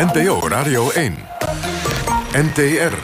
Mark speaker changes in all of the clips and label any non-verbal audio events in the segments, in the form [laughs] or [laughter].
Speaker 1: NPO Radio 1. NTR.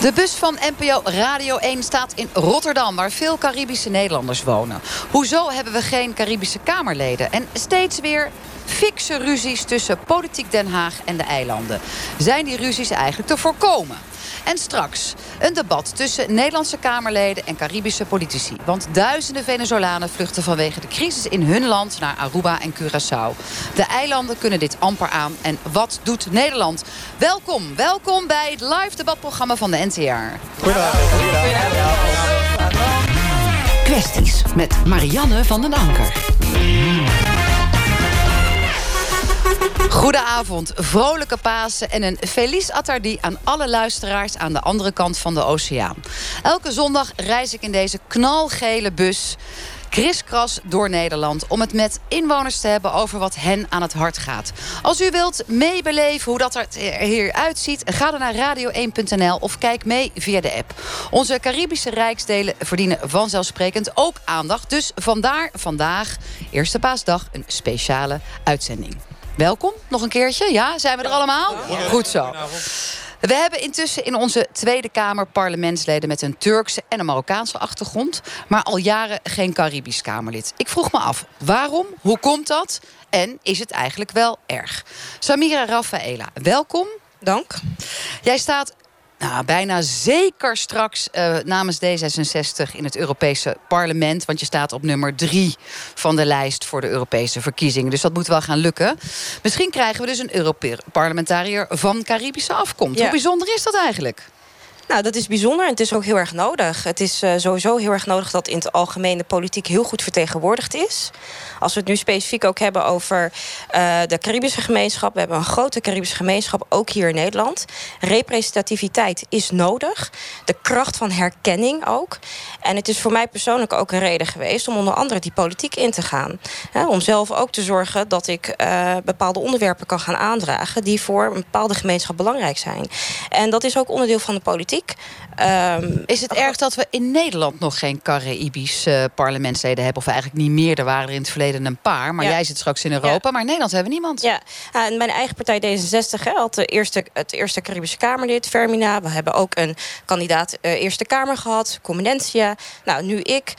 Speaker 2: De bus van NPO Radio 1 staat in Rotterdam, waar veel Caribische Nederlanders wonen. Hoezo hebben we geen Caribische Kamerleden? En steeds weer fikse ruzies tussen Politiek Den Haag en de eilanden. Zijn die ruzies eigenlijk te voorkomen? En straks een debat tussen Nederlandse Kamerleden en Caribische politici. Want duizenden Venezolanen vluchten vanwege de crisis in hun land naar Aruba en Curaçao. De eilanden kunnen dit amper aan. En wat doet Nederland? Welkom, welkom bij het live debatprogramma van de NTR.
Speaker 3: Kwesties met Marianne van den Anker.
Speaker 2: Goedenavond, vrolijke Pasen en een Feliz Attardi aan alle luisteraars aan de andere kant van de oceaan. Elke zondag reis ik in deze knalgele bus kriskras door Nederland... om het met inwoners te hebben over wat hen aan het hart gaat. Als u wilt meebeleven hoe dat er hier uitziet... ga dan naar radio1.nl of kijk mee via de app. Onze Caribische rijksdelen verdienen vanzelfsprekend ook aandacht. Dus vandaar vandaag, Eerste Paasdag, een speciale uitzending. Welkom, nog een keertje. Ja, zijn we er allemaal? Goed zo. We hebben intussen in onze Tweede Kamer parlementsleden met een Turkse en een Marokkaanse achtergrond, maar al jaren geen Caribisch Kamerlid. Ik vroeg me af, waarom? Hoe komt dat? En is het eigenlijk wel erg? Samira Rafaela, welkom.
Speaker 4: Dank.
Speaker 2: Jij staat nou, bijna zeker straks uh, namens D66 in het Europese parlement. Want je staat op nummer drie van de lijst voor de Europese verkiezingen. Dus dat moet wel gaan lukken. Misschien krijgen we dus een Europarlementariër van Caribische afkomst. Hoe bijzonder is dat eigenlijk?
Speaker 4: Nou, dat is bijzonder en het is ook heel erg nodig. Het is uh, sowieso heel erg nodig dat in het algemeen de politiek heel goed vertegenwoordigd is. Als we het nu specifiek ook hebben over uh, de Caribische gemeenschap. We hebben een grote Caribische gemeenschap, ook hier in Nederland. Representativiteit is nodig. De kracht van herkenning ook. En het is voor mij persoonlijk ook een reden geweest om onder andere die politiek in te gaan. om zelf ook te zorgen dat ik uh, bepaalde onderwerpen kan gaan aandragen die voor een bepaalde gemeenschap belangrijk zijn. En dat is ook onderdeel van de politiek.
Speaker 2: Um, is het erg dat we in Nederland nog geen Caribisch uh, parlementsleden hebben? Of eigenlijk niet meer? Er waren er in het verleden een paar. Maar ja. jij zit straks in Europa. Ja. Maar in Nederland hebben we niemand.
Speaker 4: Ja, uh, en mijn eigen partij D66 hè, had de eerste, het eerste Caribische Kamerlid, Fermina. We hebben ook een kandidaat uh, Eerste Kamer gehad, Comendentia. Nou, nu ik.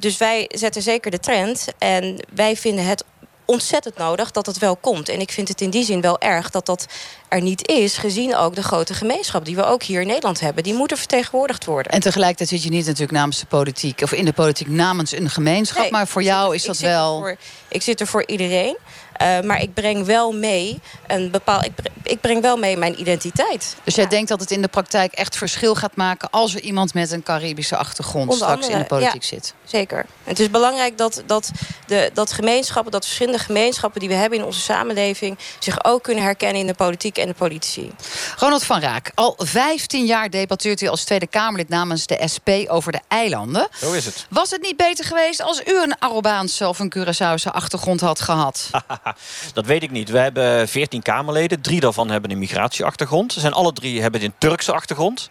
Speaker 4: dus wij zetten zeker de trend. En wij vinden het ontzettend nodig dat het wel komt. En ik vind het in die zin wel erg dat dat er niet is... gezien ook de grote gemeenschap die we ook hier in Nederland hebben. Die moeten vertegenwoordigd worden.
Speaker 2: En tegelijkertijd zit je niet natuurlijk namens de politiek... of in de politiek namens een gemeenschap. Nee, maar voor jou is dat wel...
Speaker 4: Voor, ik zit er voor iedereen. Uh, maar ik breng wel mee een bepaal, ik, ik breng wel mee mijn identiteit.
Speaker 2: Dus jij denkt dat het in de praktijk echt verschil gaat maken... als er iemand met een Caribische achtergrond Onder straks andere, in de politiek
Speaker 4: ja,
Speaker 2: zit?
Speaker 4: Zeker. Het is belangrijk dat, dat, de, dat gemeenschappen, dat verschillende gemeenschappen... die we hebben in onze samenleving... zich ook kunnen herkennen in de politiek en de politici.
Speaker 2: Ronald van Raak, al 15 jaar debatteert u als Tweede Kamerlid... namens de SP over de eilanden.
Speaker 5: Zo is het.
Speaker 2: Was het niet beter geweest als u een Arubaanse of een Curaçaose achtergrond had gehad? [laughs] [laughs]
Speaker 5: dat weet ik niet. We hebben 14 Kamerleden. Drie daarvan hebben een migratieachtergrond. Ze zijn alle drie hebben een Turkse achtergrond.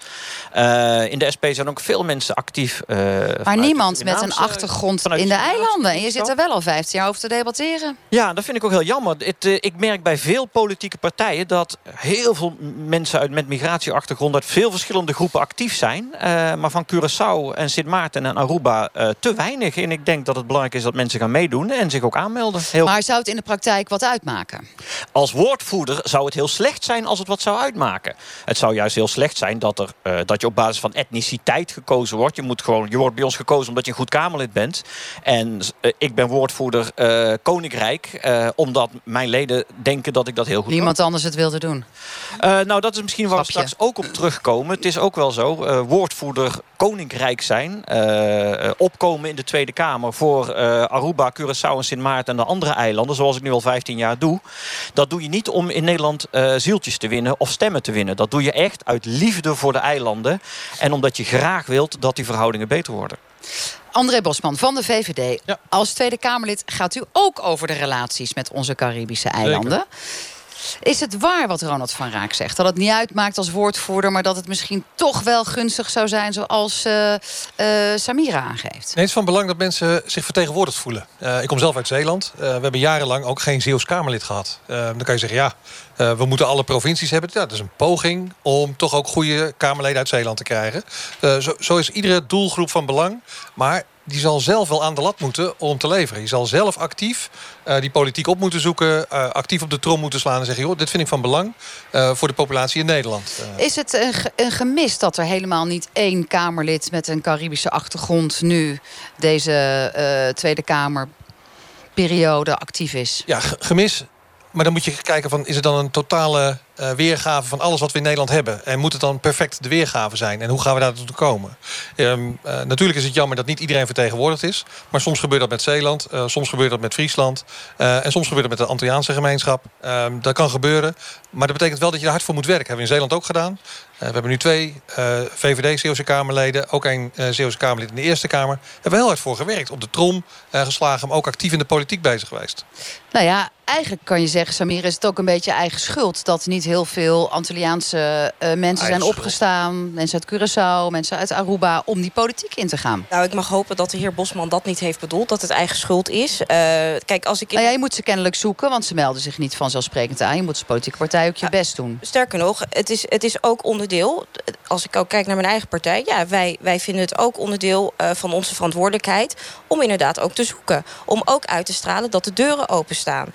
Speaker 5: Uh, in de SP zijn ook veel mensen actief. Uh,
Speaker 2: maar niemand met een achtergrond in de eilanden. En je zit er wel al 15 jaar over te debatteren.
Speaker 5: Ja, dat vind ik ook heel jammer. Het, uh, ik merk bij veel politieke partijen dat heel veel mensen uit, met migratieachtergrond uit veel verschillende groepen actief zijn. maar van Curaçao en Sint Maarten en Aruba te weinig. En ik denk dat het belangrijk is dat mensen gaan meedoen en zich ook aanmelden.
Speaker 2: Heel... Maar zou het in de praktijk wat uitmaken?
Speaker 5: Als woordvoerder zou het heel slecht zijn als het wat zou uitmaken. Het zou juist heel slecht zijn dat, er, uh, dat je op basis van etniciteit gekozen wordt. Je, moet gewoon, je wordt bij ons gekozen omdat je een goed Kamerlid bent. En uh, ik ben woordvoerder uh, Koninkrijk. omdat mijn leden denken dat ik dat heel goed
Speaker 2: Niemand
Speaker 5: kan.
Speaker 2: anders het wilde doen?
Speaker 5: nou, dat is misschien waar we straks ook op terugkomen. Het is ook wel zo. woordvoerder Koninkrijk zijn. opkomen in de Tweede Kamer voor Aruba, Curaçao en Sint Maarten en de andere eilanden. Zoals ik nu al 15 jaar doe. Dat doe je niet om in Nederland uh, zieltjes te winnen of stemmen te winnen. Dat doe je echt uit liefde voor de eilanden. En omdat je graag wilt dat die verhoudingen beter worden.
Speaker 2: André Bosman van de VVD. Ja. Als Tweede Kamerlid gaat u ook over de relaties met onze Caribische eilanden. Zeker. Is het waar wat Ronald van Raak zegt? Dat het niet uitmaakt als woordvoerder... maar dat het misschien toch wel gunstig zou zijn... zoals uh, uh, Samira aangeeft? Nee,
Speaker 6: het is van belang dat mensen zich vertegenwoordigd voelen. Uh, ik kom zelf uit Zeeland. we hebben jarenlang ook geen Zeeuws Kamerlid gehad. dan kan je zeggen, ja, we moeten alle provincies hebben. Ja, dat is een poging om toch ook goede Kamerleden uit Zeeland te krijgen. Zo, zo is iedere doelgroep van belang. Maar die zal zelf wel aan de lat moeten om te leveren. Je zal zelf actief uh, die politiek op moeten zoeken... Uh, actief op de trom moeten slaan en zeggen... joh, dit vind ik van belang uh, voor de populatie in Nederland.
Speaker 2: Is het een, een, gemis dat er helemaal niet één Kamerlid... met een Caribische achtergrond nu deze Tweede Kamerperiode actief is?
Speaker 6: Ja, gemis. Maar dan moet je kijken van... is het dan een totale uh, weergave van alles wat we in Nederland hebben. En moet het dan perfect de weergave zijn? En hoe gaan we daar naartoe komen? Um, uh, natuurlijk is het jammer dat niet iedereen vertegenwoordigd is. Maar soms gebeurt dat met Zeeland. Uh, soms gebeurt dat met Friesland. en soms gebeurt dat met de Antilliaanse gemeenschap. Um, dat kan gebeuren. Maar dat betekent wel dat je er hard voor moet werken. Hebben we in Zeeland ook gedaan. we hebben nu twee VVD-Zeeuwse Kamerleden. Ook een Zeeuwse Kamerlid in de Eerste Kamer. Hebben we heel hard voor gewerkt. Op de trom geslagen. Maar ook actief in de politiek bezig geweest.
Speaker 2: Nou ja, eigenlijk kan je zeggen, Samir, is het ook een beetje eigen schuld... dat niet veel Antilliaanse uh, mensen zijn opgestaan. Mensen uit Curaçao, mensen uit Aruba, om die politiek in te gaan.
Speaker 4: Nou, ik mag hopen dat de heer Bosman dat niet heeft bedoeld. Dat het eigen schuld is. Uh, kijk, als ik...
Speaker 2: In... Nou ja, je moet ze kennelijk zoeken, want ze melden zich niet vanzelfsprekend aan. Je moet als politieke partij ook je best doen.
Speaker 4: Sterker nog, het is, het is ook onderdeel... Als ik ook kijk naar mijn eigen partij... ja, wij, wij vinden het ook onderdeel uh, van onze verantwoordelijkheid... om inderdaad ook te zoeken. Om ook uit te stralen dat de deuren openstaan.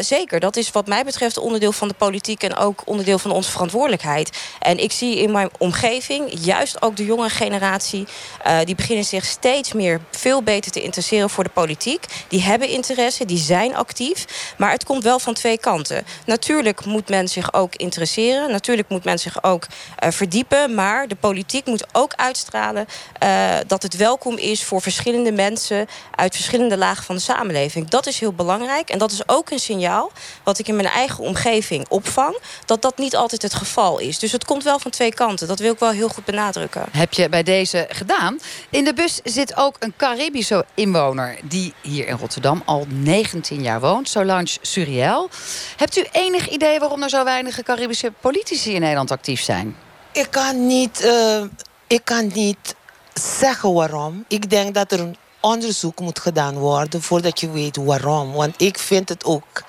Speaker 4: zeker, dat is wat mij betreft onderdeel van de politiek... en ook onderdeel van onze verantwoordelijkheid. En ik zie in mijn omgeving, juist ook de jonge generatie... Uh, die beginnen zich steeds meer veel beter te interesseren voor de politiek. Die hebben interesse, die zijn actief. Maar het komt wel van twee kanten. Natuurlijk moet men zich ook interesseren. Natuurlijk moet men zich ook uh, verdiepen. Maar de politiek moet ook uitstralen uh, dat het welkom is... voor verschillende mensen uit verschillende lagen van de samenleving. Dat is heel belangrijk. En dat is ook een signaal wat ik in mijn eigen omgeving opvang dat dat niet altijd het geval is. Dus het komt wel van twee kanten. Dat wil ik wel heel goed benadrukken.
Speaker 2: Heb je bij deze gedaan. In de bus zit ook een Caribische inwoner... die hier in Rotterdam al 19 jaar woont. Solange Suriel. Hebt u enig idee waarom er zo weinig Caribische politici in Nederland actief zijn?
Speaker 7: Ik kan niet, uh, ik kan niet zeggen waarom. Ik denk dat er een onderzoek moet gedaan worden voordat je weet waarom. Want ik vind het ook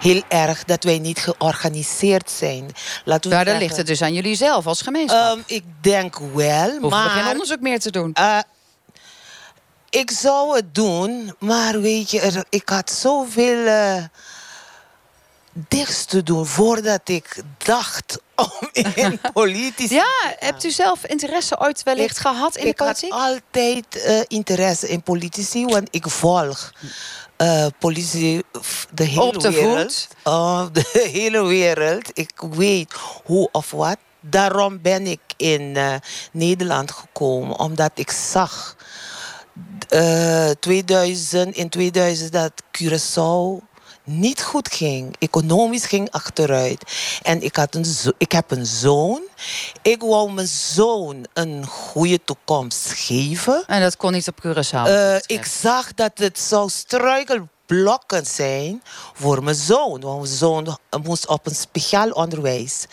Speaker 7: heel erg dat wij niet georganiseerd zijn.
Speaker 2: Laten we Daar ligt het dus aan jullie zelf als gemeenschap. Um,
Speaker 7: ik denk wel,
Speaker 2: Hoeven maar... we geen onderzoek meer te doen?
Speaker 7: Uh, ik zou het doen, maar weet je, er, ik had zoveel... Uh, dichts te doen voordat ik dacht [laughs] om in [laughs] politici...
Speaker 2: ja, hebt u zelf interesse ooit wellicht gehad in
Speaker 7: de
Speaker 2: politiek?
Speaker 7: Ik had altijd uh, interesse in politici, want ik volg uh, politie de hele
Speaker 2: Op de
Speaker 7: wereld.
Speaker 2: Uh, [laughs]
Speaker 7: de hele wereld. Ik weet hoe of wat. Daarom ben ik in uh, Nederland gekomen, omdat ik zag... 2000, in 2000 dat Curaçao niet goed ging. Economisch ging achteruit. En ik, had een ik heb een zoon. Ik wou mijn zoon een goede toekomst geven.
Speaker 2: En dat kon niet op Curaçao?
Speaker 7: Uh, ik zag dat het zou struikelblokken zijn voor mijn zoon. Want mijn zoon moest op een speciaal onderwijs.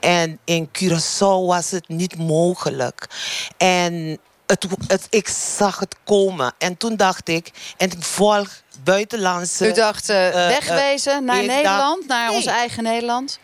Speaker 7: En in Curaçao was het niet mogelijk. En het, het, ik zag het komen. En toen dacht ik, en ik volg buitenlandse...
Speaker 2: U dacht uh, wegwezen naar Nederland, naar nee. ons eigen Nederland?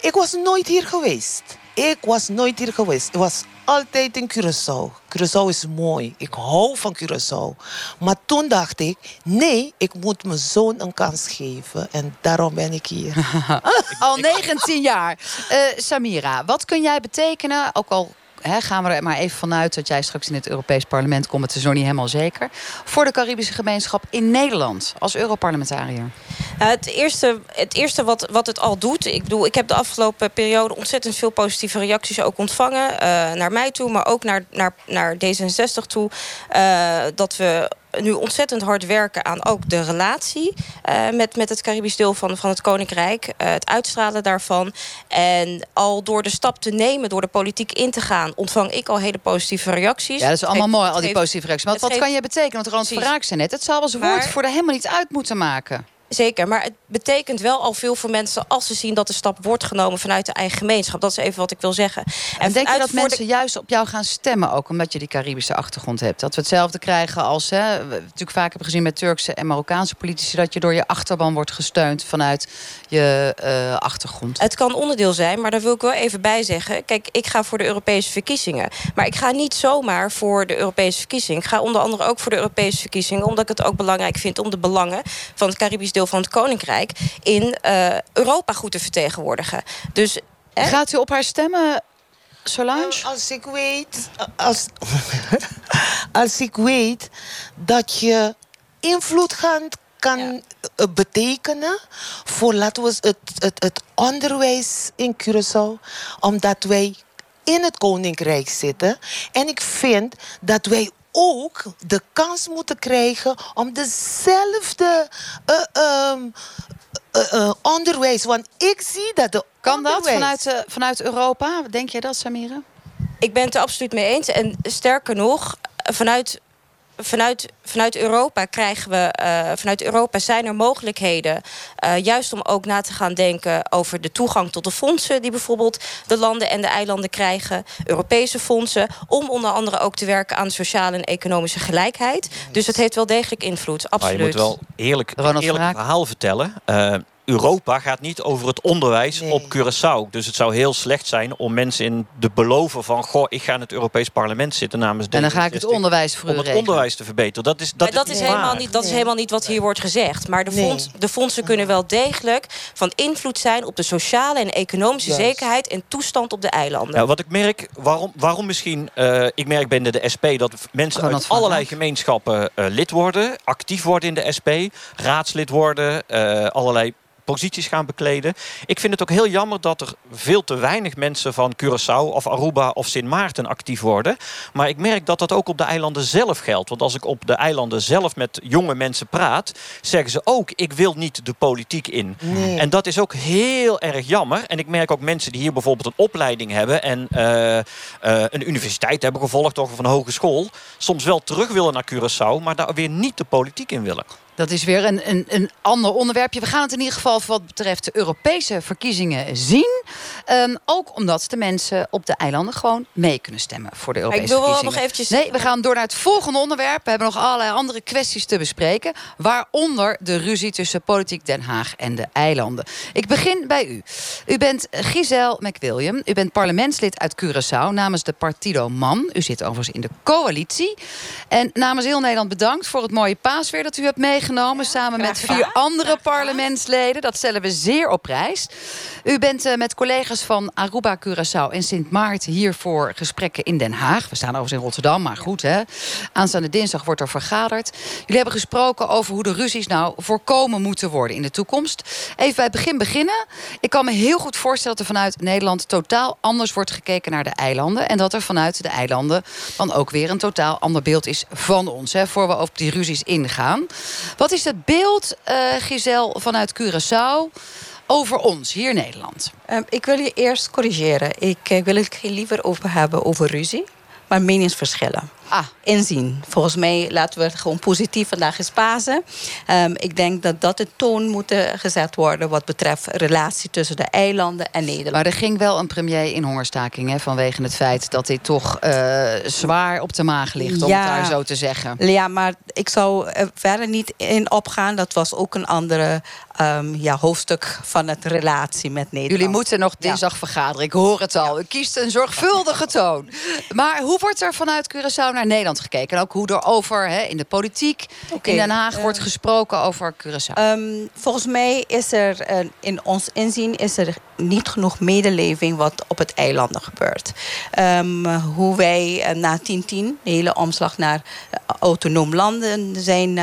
Speaker 7: Ik was nooit hier geweest. Ik was nooit hier geweest. Ik was altijd in Curaçao. Curaçao is mooi. Ik hou van Curaçao. Maar toen dacht ik, nee, ik moet mijn zoon een kans geven. En daarom ben ik hier. [laughs]
Speaker 2: al 19 jaar. Uh, Samira, wat kun jij betekenen, ook al gaan we er maar even vanuit dat jij straks in het Europees Parlement komt. Het is nog niet helemaal zeker. Voor de Caribische gemeenschap in Nederland als Europarlementariër.
Speaker 4: Nou, het eerste, het eerste wat, wat het al doet. Ik bedoel, ik heb de afgelopen periode ontzettend veel positieve reacties ook ontvangen. Uh, naar mij toe, maar ook naar, naar, naar D66 toe. Uh, dat we nu ontzettend hard werken aan ook de relatie uh, met, met het Caribisch deel van, van het Koninkrijk. Uh, het uitstralen daarvan. En al door de stap te nemen, door de politiek in te gaan, ontvang ik al hele positieve reacties.
Speaker 2: Ja, dat is allemaal mooi, al die positieve reacties. Maar wat, kan je betekenen? Want Rand Verraak zei net, het zal als woordvoerder helemaal niet uit moeten maken.
Speaker 4: Zeker, maar het betekent wel al veel voor mensen... als ze zien dat de stap wordt genomen vanuit de eigen gemeenschap. Dat is even wat ik wil zeggen.
Speaker 2: En, denk je dat mensen juist op jou gaan stemmen... ook omdat je die Caribische achtergrond hebt? Dat we hetzelfde krijgen als... Hè, we natuurlijk vaak hebben gezien met Turkse en Marokkaanse politici... dat je door je achterban wordt gesteund vanuit je uh, achtergrond.
Speaker 4: Het kan onderdeel zijn, maar daar wil ik wel even bij zeggen... kijk, ik ga voor de Europese verkiezingen. Maar ik ga niet zomaar voor de Europese verkiezingen. Ik ga onder andere ook voor de Europese verkiezingen... omdat ik het ook belangrijk vind om de belangen van het Caribisch deel van het Koninkrijk... in uh, Europa goed te vertegenwoordigen. Dus,
Speaker 2: hè? Gaat u op haar stemmen, Solange?
Speaker 7: Nou, als ik weet... Als, [laughs] als ik weet dat je invloed gaat kan ja. Eh, betekenen voor laten we het, het, het onderwijs in Curaçao. Omdat wij in het Koninkrijk zitten. En ik vind dat wij ook de kans moeten krijgen om dezelfde uh, um, uh, onderwijs. Want ik zie dat de
Speaker 2: Kan dat vanuit, vanuit Europa? Denk je dat, Samira?
Speaker 4: Ik ben het er absoluut mee eens. En sterker nog, vanuit vanuit, vanuit Europa krijgen we, uh, vanuit Europa zijn er mogelijkheden. Uh, juist om ook na te gaan denken over de toegang tot de fondsen die bijvoorbeeld de landen en de eilanden krijgen. Europese fondsen. Om onder andere ook te werken aan sociale en economische gelijkheid. Dus het heeft wel degelijk invloed. Absoluut.
Speaker 5: Maar je moet wel eerlijk, eerlijk verhaal vertellen. Europa gaat niet over het onderwijs op Curaçao. Dus het zou heel slecht zijn om mensen in de beloven van... goh, ik ga in het Europees parlement zitten namens...
Speaker 2: En dan ga ik het onderwijs voor
Speaker 5: Om het onderwijs te verbeteren. Dat is, dat
Speaker 4: dat is, helemaal niet, dat is helemaal niet wat hier wordt gezegd. Maar de, fonds, de fondsen kunnen wel degelijk van invloed zijn... op de sociale en economische zekerheid en toestand op de eilanden.
Speaker 5: Nou, wat ik merk, waarom, waarom misschien... Uh, ik merk binnen de SP dat mensen uit allerlei gemeenschappen uh, lid worden... actief worden in de SP, raadslid worden... Uh, allerlei posities gaan bekleden. Ik vind het ook heel jammer dat er veel te weinig mensen van Curaçao of Aruba of Sint Maarten actief worden. Maar ik merk dat dat ook op de eilanden zelf geldt. Want als ik op de eilanden zelf met jonge mensen praat, zeggen ze ook: ik wil niet de politiek in. En dat is ook heel erg jammer. En ik merk ook mensen die hier bijvoorbeeld een opleiding hebben en uh, uh, een universiteit hebben gevolgd of een hogeschool, soms wel terug willen naar Curaçao, maar daar weer niet de politiek in willen.
Speaker 2: Dat is weer een, een, een ander onderwerpje. We gaan het in ieder geval wat betreft de Europese verkiezingen zien. Um, ook omdat de mensen op de eilanden gewoon mee kunnen stemmen voor de Europese verkiezingen. Ik wil wel nog eventjes... Nee, we gaan door naar het volgende onderwerp. We hebben nog allerlei andere kwesties te bespreken. Waaronder de ruzie tussen Politiek Den Haag en de eilanden. Ik begin bij u. U bent Giselle McWilliam. U bent parlementslid uit Curaçao namens de Partido Man. U zit overigens in de coalitie. En namens heel Nederland bedankt voor het mooie paasweer dat u hebt meegenomen meegenomen... samen met vier andere parlementsleden. Dat stellen we zeer op prijs. U bent uh, met collega's van Aruba, Curaçao en Sint Maarten... hier voor gesprekken in Den Haag. We staan overigens in Rotterdam, maar goed, hè. Aanstaande dinsdag wordt er vergaderd. Jullie hebben gesproken over hoe de ruzies nou voorkomen moeten worden in de toekomst. Even bij het begin beginnen. Ik kan me heel goed voorstellen dat er vanuit Nederland... totaal anders wordt gekeken naar de eilanden... en dat er vanuit de eilanden dan ook weer een totaal ander beeld is van ons... Hè, voor we op die ruzies ingaan. Wat is het beeld, uh, Giselle, vanuit Curaçao over ons hier in Nederland?
Speaker 8: Um, ik wil je eerst corrigeren. Ik uh, wil het liever over hebben over ruzie, maar meningsverschillen ah. inzien. Volgens mij laten we het gewoon positief vandaag eens pasen. Um, ik denk dat dat de toon moet gezet worden wat betreft relatie tussen de eilanden en Nederland.
Speaker 2: Maar er ging wel een premier in hongerstaking hè, vanwege het feit dat dit toch uh, zwaar op de maag ligt, om ja, het daar zo te zeggen.
Speaker 8: Ja, maar ik zou er verder niet in opgaan. Dat was ook een andere um, ja, hoofdstuk van het relatie met Nederland.
Speaker 2: Jullie moeten nog dinsdag ja. vergaderen, ik hoor het al. U kiest een zorgvuldige toon. Maar hoe wordt er vanuit Curaçao naar Nederland gekeken. En ook hoe er over hè, in de politiek okay, in Den Haag uh, wordt gesproken over Curaçao.
Speaker 8: Um, volgens mij is er uh, in ons inzien is er niet genoeg medeleving wat op het eilanden gebeurt. Um, hoe wij uh, na 10-10, de hele omslag naar autonoom landen zijn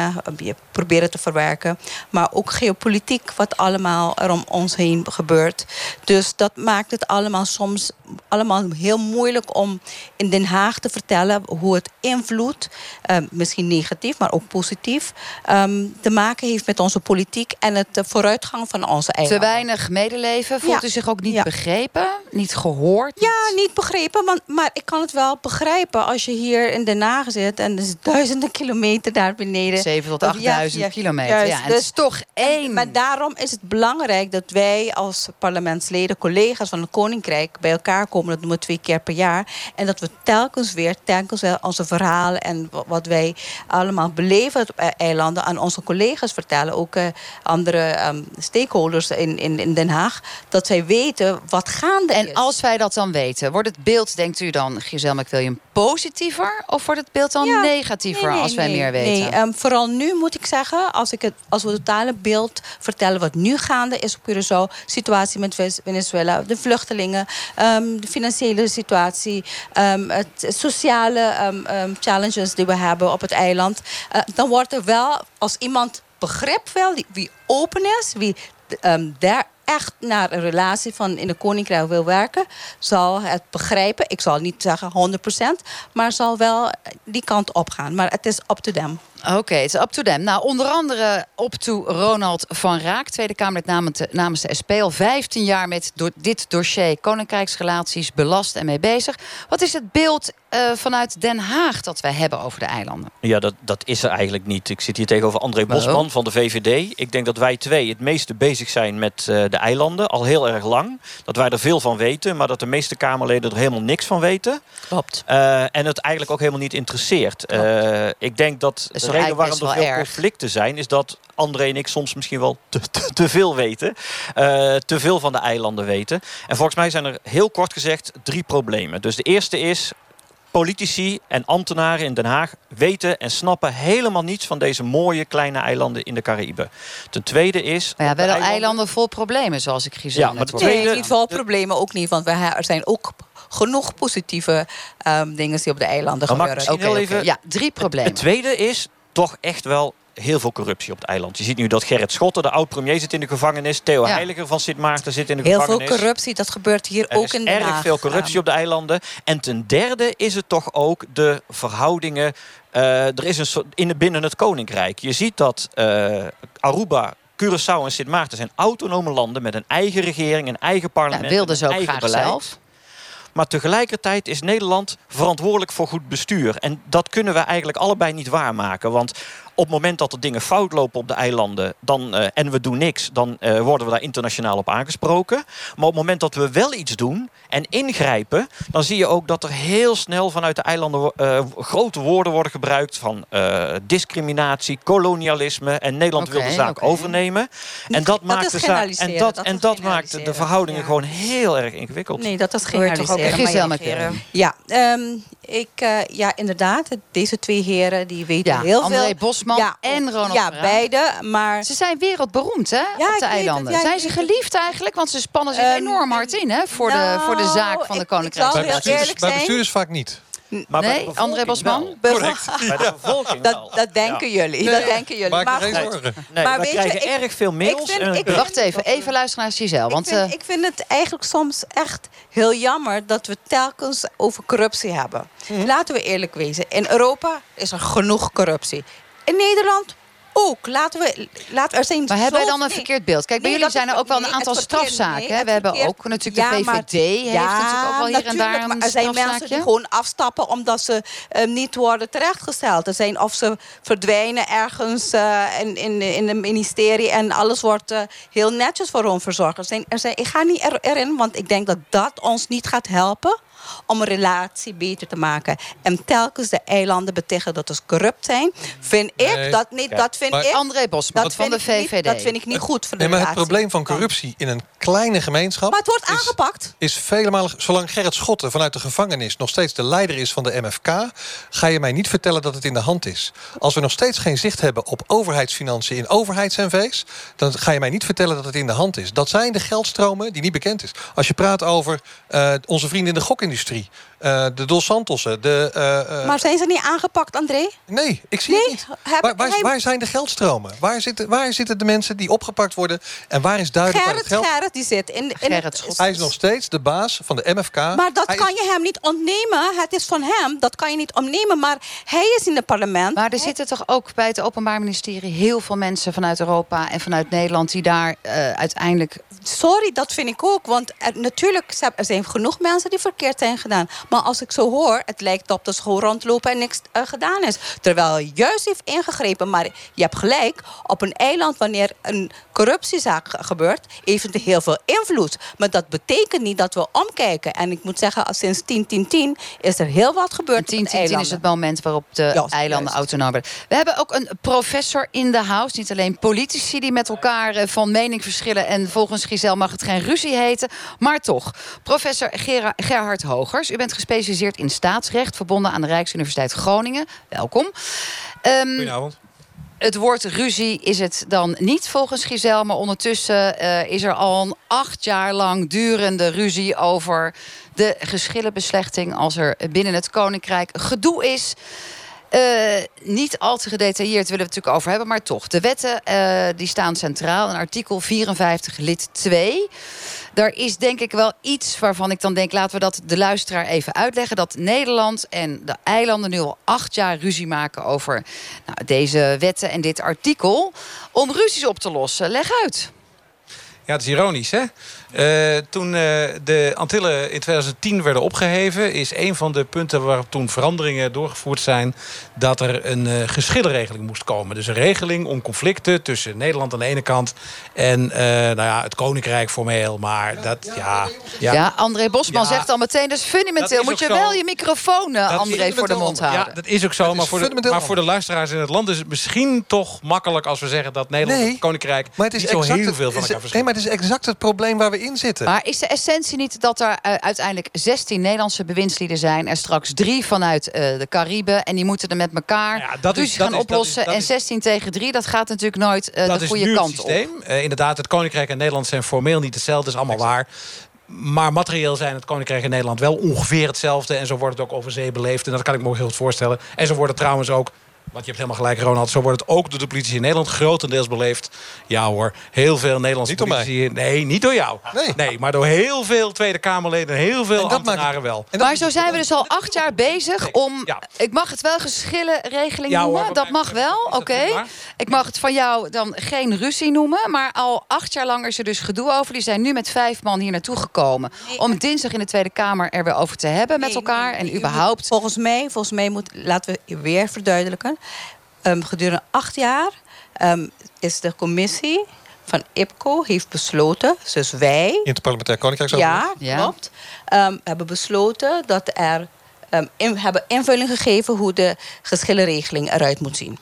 Speaker 8: proberen te verwerken. Maar ook geopolitiek wat allemaal er om ons heen gebeurt. Dus dat maakt het allemaal soms allemaal heel moeilijk om in Den Haag te vertellen hoe het invloed, uh, misschien negatief, maar ook positief, um, te maken heeft met onze politiek en het vooruitgang van onze eigen.
Speaker 2: Te weinig medeleven. Voelt u zich ook niet begrepen, niet gehoord?
Speaker 8: Ja, niet begrepen, maar, maar ik kan het wel begrijpen als je hier in Den Haag zit en er is duizenden kilometer daar beneden.
Speaker 2: 7 tot 8000 kilometer. ja, en het is toch één.
Speaker 8: Maar daarom is het belangrijk dat wij als parlementsleden, collega's van het Koninkrijk, bij elkaar komen. Dat doen we twee keer per jaar. En dat we telkens weer, telkens weer onze verhalen en wat wij allemaal beleven op eilanden aan onze collega's vertellen. Ook uh, andere um, stakeholders in, in, in Den Haag. Dat zij weten wat gaande
Speaker 2: en is. En als wij dat dan weten, wordt het beeld, denkt u dan, Giselle McWilliam, positiever? Of wordt het beeld dan negatiever als wij meer weten?
Speaker 8: Nee, um, vooral nu moet ik zeggen, als, ik het, als we het totale beeld vertellen wat nu gaande is op Curaçao, situatie met Venezuela, de vluchtelingen, um, de financiële situatie, um, het sociale challenges die we hebben op het eiland, uh, dan wordt er wel als iemand begrip wel, wie open is, wie daar echt naar een relatie van in de koninkrijk wil werken, zal het begrijpen. Ik zal niet zeggen 100%, maar zal wel die kant op gaan. Maar het is up to them.
Speaker 2: Oké, het is up to them. Nou, onder andere op to Ronald van Raak, Tweede Kamer namens de, namens de SP. Al 15 jaar met dit dossier koninkrijksrelaties belast en mee bezig. Wat is het beeld uh, vanuit Den Haag dat wij hebben over de eilanden?
Speaker 5: Ja, dat, dat is er eigenlijk niet. Ik zit hier tegenover André Bosman van de VVD. Ik denk dat wij twee het meeste bezig zijn met uh, de eilanden. Al heel erg lang. Dat wij er veel van weten. Maar dat de meeste Kamerleden er helemaal niks van weten.
Speaker 2: Klopt.
Speaker 5: Uh, en het eigenlijk ook helemaal niet interesseert. ik denk dat de reden waarom er veel erg. conflicten zijn... is dat André en ik soms misschien wel te, te, te veel weten. te veel van de eilanden weten. En volgens mij zijn er heel kort gezegd drie problemen. Dus de eerste is politici en ambtenaren in Den Haag weten en snappen helemaal niets van deze mooie kleine eilanden in de Caraïben. Ten tweede is.
Speaker 2: Maar ja, wel eilanden... eilanden vol problemen, zoals ik gezien
Speaker 8: ja, maar de tweede... Nee, niet vol problemen ook niet, want er zijn ook genoeg positieve um, dingen die op de eilanden
Speaker 5: maar
Speaker 8: gebeuren.
Speaker 5: Oké, okay, okay.
Speaker 2: Ja, drie problemen.
Speaker 5: Het tweede is toch echt wel heel veel corruptie op het eiland. Je ziet nu dat Gerrit Schotten, de oud-premier, zit in de gevangenis. Theo Heiliger van Sint Maarten zit in de
Speaker 8: heel
Speaker 5: gevangenis.
Speaker 8: Heel veel corruptie, dat gebeurt hier
Speaker 5: er
Speaker 8: ook in
Speaker 5: Den Haag. erg veel corruptie op de eilanden. En ten derde is het toch ook de verhoudingen... Uh, er is een soort, in, binnen het Koninkrijk. Je ziet dat uh, Aruba Curaçao en Sint Maarten zijn autonome landen met een eigen regering, een eigen parlement.
Speaker 2: Ja, wilden ze ook
Speaker 5: eigen
Speaker 2: graag
Speaker 5: beleid.
Speaker 2: zelf.
Speaker 5: Maar tegelijkertijd is Nederland verantwoordelijk voor goed bestuur. En dat kunnen we eigenlijk allebei niet waarmaken. Want op het moment dat er dingen fout lopen op de eilanden dan, uh, en we doen niks, dan uh, worden we daar internationaal op aangesproken. Maar op het moment dat we wel iets doen en ingrijpen, dan zie je ook dat er heel snel vanuit de eilanden uh, grote woorden worden gebruikt van discriminatie, kolonialisme. En Nederland okay, wil de zaak okay. overnemen. En dat, maakt de zaak. En dat, dat en dat maakt de verhoudingen ja. gewoon heel erg ingewikkeld.
Speaker 8: Nee, dat is generaliseren. Ja, um, ik, ja, inderdaad. Deze twee heren die weten
Speaker 2: ja,
Speaker 8: heel
Speaker 2: André
Speaker 8: veel.
Speaker 2: Bosman ja, en Ronald
Speaker 8: Ja, beide. Maar...
Speaker 2: Ze zijn wereldberoemd hè, ja, op de eilanden. Ja, zijn ze geliefd eigenlijk? Want ze spannen zich um, enorm hard in hè, voor, nou, de, voor de zaak van de Koninkrijk.
Speaker 6: Bij bestuurders, bij bestuurders vaak niet.
Speaker 2: Maar nee, André Bosman?
Speaker 6: Correct.
Speaker 5: Bij de bevolking
Speaker 8: dat, dat denken ja. jullie. Dat denken jullie.
Speaker 6: Maak maar geen zorgen.
Speaker 5: Nee, maar we krijgen je, erg veel mails.
Speaker 2: Ik vind, ik Wacht even, even luisteren naar Giselle. Want,
Speaker 8: ik, vind, uh, ik vind het eigenlijk soms echt heel jammer... dat we telkens over corruptie hebben. Hm. Laten we eerlijk wezen. In Europa is er genoeg corruptie. In Nederland ook. Laten we, laten, er zijn
Speaker 2: maar hebben wij dan een verkeerd beeld? Kijk, bij nee, jullie zijn er ook wel een nee, aantal strafzaken. Nee, we hebben ook natuurlijk de VVD heeft ja, natuurlijk ook wel hier en daar een
Speaker 8: Er zijn mensen die gewoon afstappen omdat ze uh, niet worden terechtgesteld. Er zijn of ze verdwijnen ergens uh, in, in, in het ministerie en alles wordt uh, heel netjes voor hun verzorgd. Er zijn, er zijn, ik ga niet er, erin, want ik denk dat dat ons niet gaat helpen om een relatie beter te maken. En telkens de eilanden betichten dat ze corrupt zijn, vind ik dat niet. Dat vind
Speaker 2: maar,
Speaker 8: ik.
Speaker 2: André Bosman van de VVD.
Speaker 8: Niet, dat vind ik niet goed voor de
Speaker 6: nee, maar
Speaker 8: relatie.
Speaker 6: Het probleem van corruptie in een kleine gemeenschap.
Speaker 8: Maar het wordt
Speaker 6: is,
Speaker 8: aangepakt.
Speaker 6: Is vele malen, zolang Gerrit Schotten vanuit de gevangenis nog steeds de leider is van de MFK, ga je mij niet vertellen dat het in de hand is. Als we nog steeds geen zicht hebben op overheidsfinanciën in overheids-NV's, dan ga je mij niet vertellen dat het in de hand is. Dat zijn de geldstromen die niet bekend is. Als je praat over uh, onze vrienden in de gokindustrie industrie de Dos Santossen. De,
Speaker 8: maar zijn ze niet aangepakt, André?
Speaker 6: Nee, ik zie het niet. waar, waar, waar, zijn de geldstromen? Waar zitten, waar zitten de mensen die opgepakt worden? En waar is duidelijk
Speaker 8: Gerrit,
Speaker 6: het geld...
Speaker 8: Gerrit, die zit in, in
Speaker 2: Gerrit
Speaker 6: Hij is nog steeds de baas van de MFK.
Speaker 8: Maar dat kan je hem niet ontnemen. Het is van hem. Dat kan je niet ontnemen. Maar hij is in het parlement.
Speaker 2: Maar er zitten toch ook bij het Openbaar Ministerie... heel veel mensen vanuit Europa en vanuit Nederland... die daar uh, uiteindelijk...
Speaker 8: Sorry, dat vind ik ook. Want er, natuurlijk er zijn genoeg mensen die verkeerd zijn gedaan. Maar als ik zo hoor, het lijkt op de school rondlopen... en niks uh, gedaan is. Terwijl juist heeft ingegrepen. Maar je hebt gelijk. Op een eiland, wanneer een corruptiezaak gebeurt... heeft het heel veel invloed. Maar dat betekent niet dat we omkijken. En ik moet zeggen, sinds 10-10-10 is er heel wat gebeurd.
Speaker 2: 10 10 is het moment waarop de eilanden autonoom werden. We hebben ook een professor in de house. Niet alleen politici die met elkaar eh, van mening verschillen... en volgens Giselle mag het geen ruzie heten. Maar toch, professor Gerhard Hogers. U bent gespecialiseerd in staatsrecht... verbonden aan de Rijksuniversiteit Groningen. Welkom.
Speaker 9: Um, Goedenavond
Speaker 2: het woord ruzie is het dan niet volgens Giselle... maar ondertussen uh, is er al een acht jaar lang durende ruzie... over de geschillenbeslechting als er binnen het Koninkrijk gedoe is... Uh, niet al te gedetailleerd willen we het natuurlijk over hebben, maar toch. De wetten uh, die staan centraal in artikel 54 lid 2. Daar is denk ik wel iets waarvan ik dan denk... laten we dat de luisteraar even uitleggen. Dat Nederland en de eilanden nu al acht jaar ruzie maken... over nou, deze wetten en dit artikel. Om ruzies op te lossen. Leg uit.
Speaker 9: Ja, het is ironisch, hè? Uh, toen uh, de Antillen in 2010 werden opgeheven... is een van de punten waar toen veranderingen doorgevoerd zijn... dat er een uh, geschillenregeling moest komen. Dus een regeling om conflicten tussen Nederland aan de ene kant... en nou ja, het Koninkrijk formeel. Maar dat, ja...
Speaker 2: Ja, ja André Bosman ja, zegt al meteen, dus fundamenteel... moet je zo, wel je microfoon, André, voor de mond houden.
Speaker 9: Ja, dat is ook zo. Maar voor, de, maar voor de luisteraars in het land is het misschien toch makkelijk... als we zeggen dat Nederland nee, en het Koninkrijk maar het is niet zo heel veel van elkaar verschillen.
Speaker 6: Nee, maar het is exact het probleem waar we in zitten.
Speaker 2: Maar is de essentie niet dat er uh, uiteindelijk 16 Nederlandse bewindslieden zijn... en straks drie vanuit uh, de Cariben... en die moeten er met elkaar ja, dat is, gaan dat oplossen... Is, dat is, en 16 tegen 3, dat gaat natuurlijk nooit uh, de goede kant
Speaker 9: systeem. op. inderdaad, het Koninkrijk en Nederland zijn formeel niet hetzelfde. Dat is allemaal waar. Maar materieel zijn het Koninkrijk en Nederland wel ongeveer hetzelfde. En zo wordt het ook over zee beleefd. En dat kan ik me ook heel goed voorstellen. En zo wordt het trouwens ook want je hebt helemaal gelijk, Ronald. Zo wordt het ook door de politie in Nederland grotendeels beleefd. Ja hoor, heel veel Nederlandse
Speaker 6: niet
Speaker 9: politie... Nee, niet door jou. Nee. nee. maar door heel veel Tweede Kamerleden en heel veel en ambtenaren wel.
Speaker 2: En maar zo zijn we dus al acht jaar bezig om... Ja. Ik mag het wel geschillenregeling ja, noemen. dat mag wel, oké. Ik mag het van jou dan geen ruzie noemen. Maar al acht jaar lang is er dus gedoe over. Die zijn nu met vijf man hier naartoe gekomen. Om dinsdag in de Tweede Kamer er weer over te hebben met elkaar. en überhaupt...
Speaker 8: Volgens mij, volgens mij moet... Laten we weer verduidelijken Um, gedurende acht jaar um, is de commissie van IPCO heeft besloten, dus wij...
Speaker 6: Interparlementair Koninkrijk
Speaker 8: Ja, ja, klopt. Um, hebben besloten dat er... In, hebben invulling gegeven hoe de geschillenregeling eruit moet zien.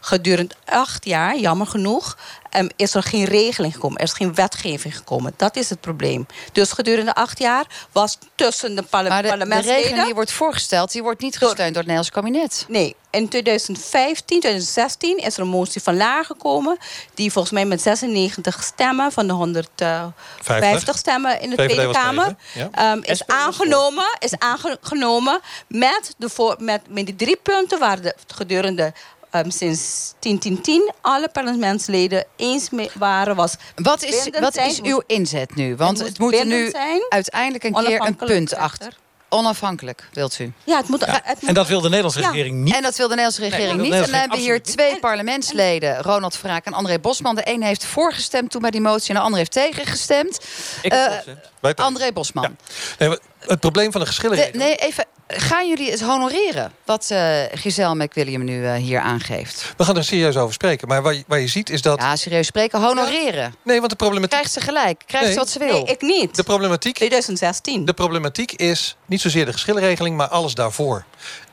Speaker 8: Gedurende acht jaar, jammer genoeg, um, is er geen regeling gekomen. Er is geen wetgeving gekomen. Dat is het probleem. Dus gedurende acht jaar was tussen de, parle maar de, parlementsleden...
Speaker 2: de regeling die wordt voorgesteld, die wordt niet gesteund door, door het Nederlands kabinet.
Speaker 8: Nee. In 2015, 2016 is er een motie van Laar gekomen... die volgens mij met 96 stemmen van de 150 stemmen in de Tweede Kamer... Ja. Um, is, aangenomen, is aangenomen met, de voor, met, met die drie punten... waar de gedurende um, sinds 10 alle parlementsleden eens mee waren. Was
Speaker 2: wat is, wat is uw inzet nu? Want het, moet er nu uiteindelijk een keer een punt achter. Onafhankelijk, wilt u?
Speaker 8: Ja, het moet,
Speaker 9: ja.
Speaker 8: Het
Speaker 9: moet... En dat wil de Nederlandse regering niet.
Speaker 2: En dat wil de Nederlandse regering niet. En dan hebben we hier twee parlementsleden, Ronald Vraak en André Bosman. De een heeft voorgestemd toen bij die motie en de ander heeft tegengestemd. Ik uh, André Bosman.
Speaker 6: Nee, het probleem van de geschillen.
Speaker 2: nee, even Gaan jullie het honoreren wat uh, Giselle McWilliam nu uh, hier aangeeft?
Speaker 6: We gaan er serieus over spreken. Maar waar je, waar je ziet is dat...
Speaker 2: Ja, serieus spreken, honoreren.
Speaker 6: Nee, want de problematiek...
Speaker 2: Krijgt ze gelijk? Krijgt ze wat ze wil?
Speaker 8: Nee, ik niet.
Speaker 6: De problematiek...
Speaker 8: 2016.
Speaker 6: De problematiek is niet zozeer de geschillenregeling, maar alles daarvoor.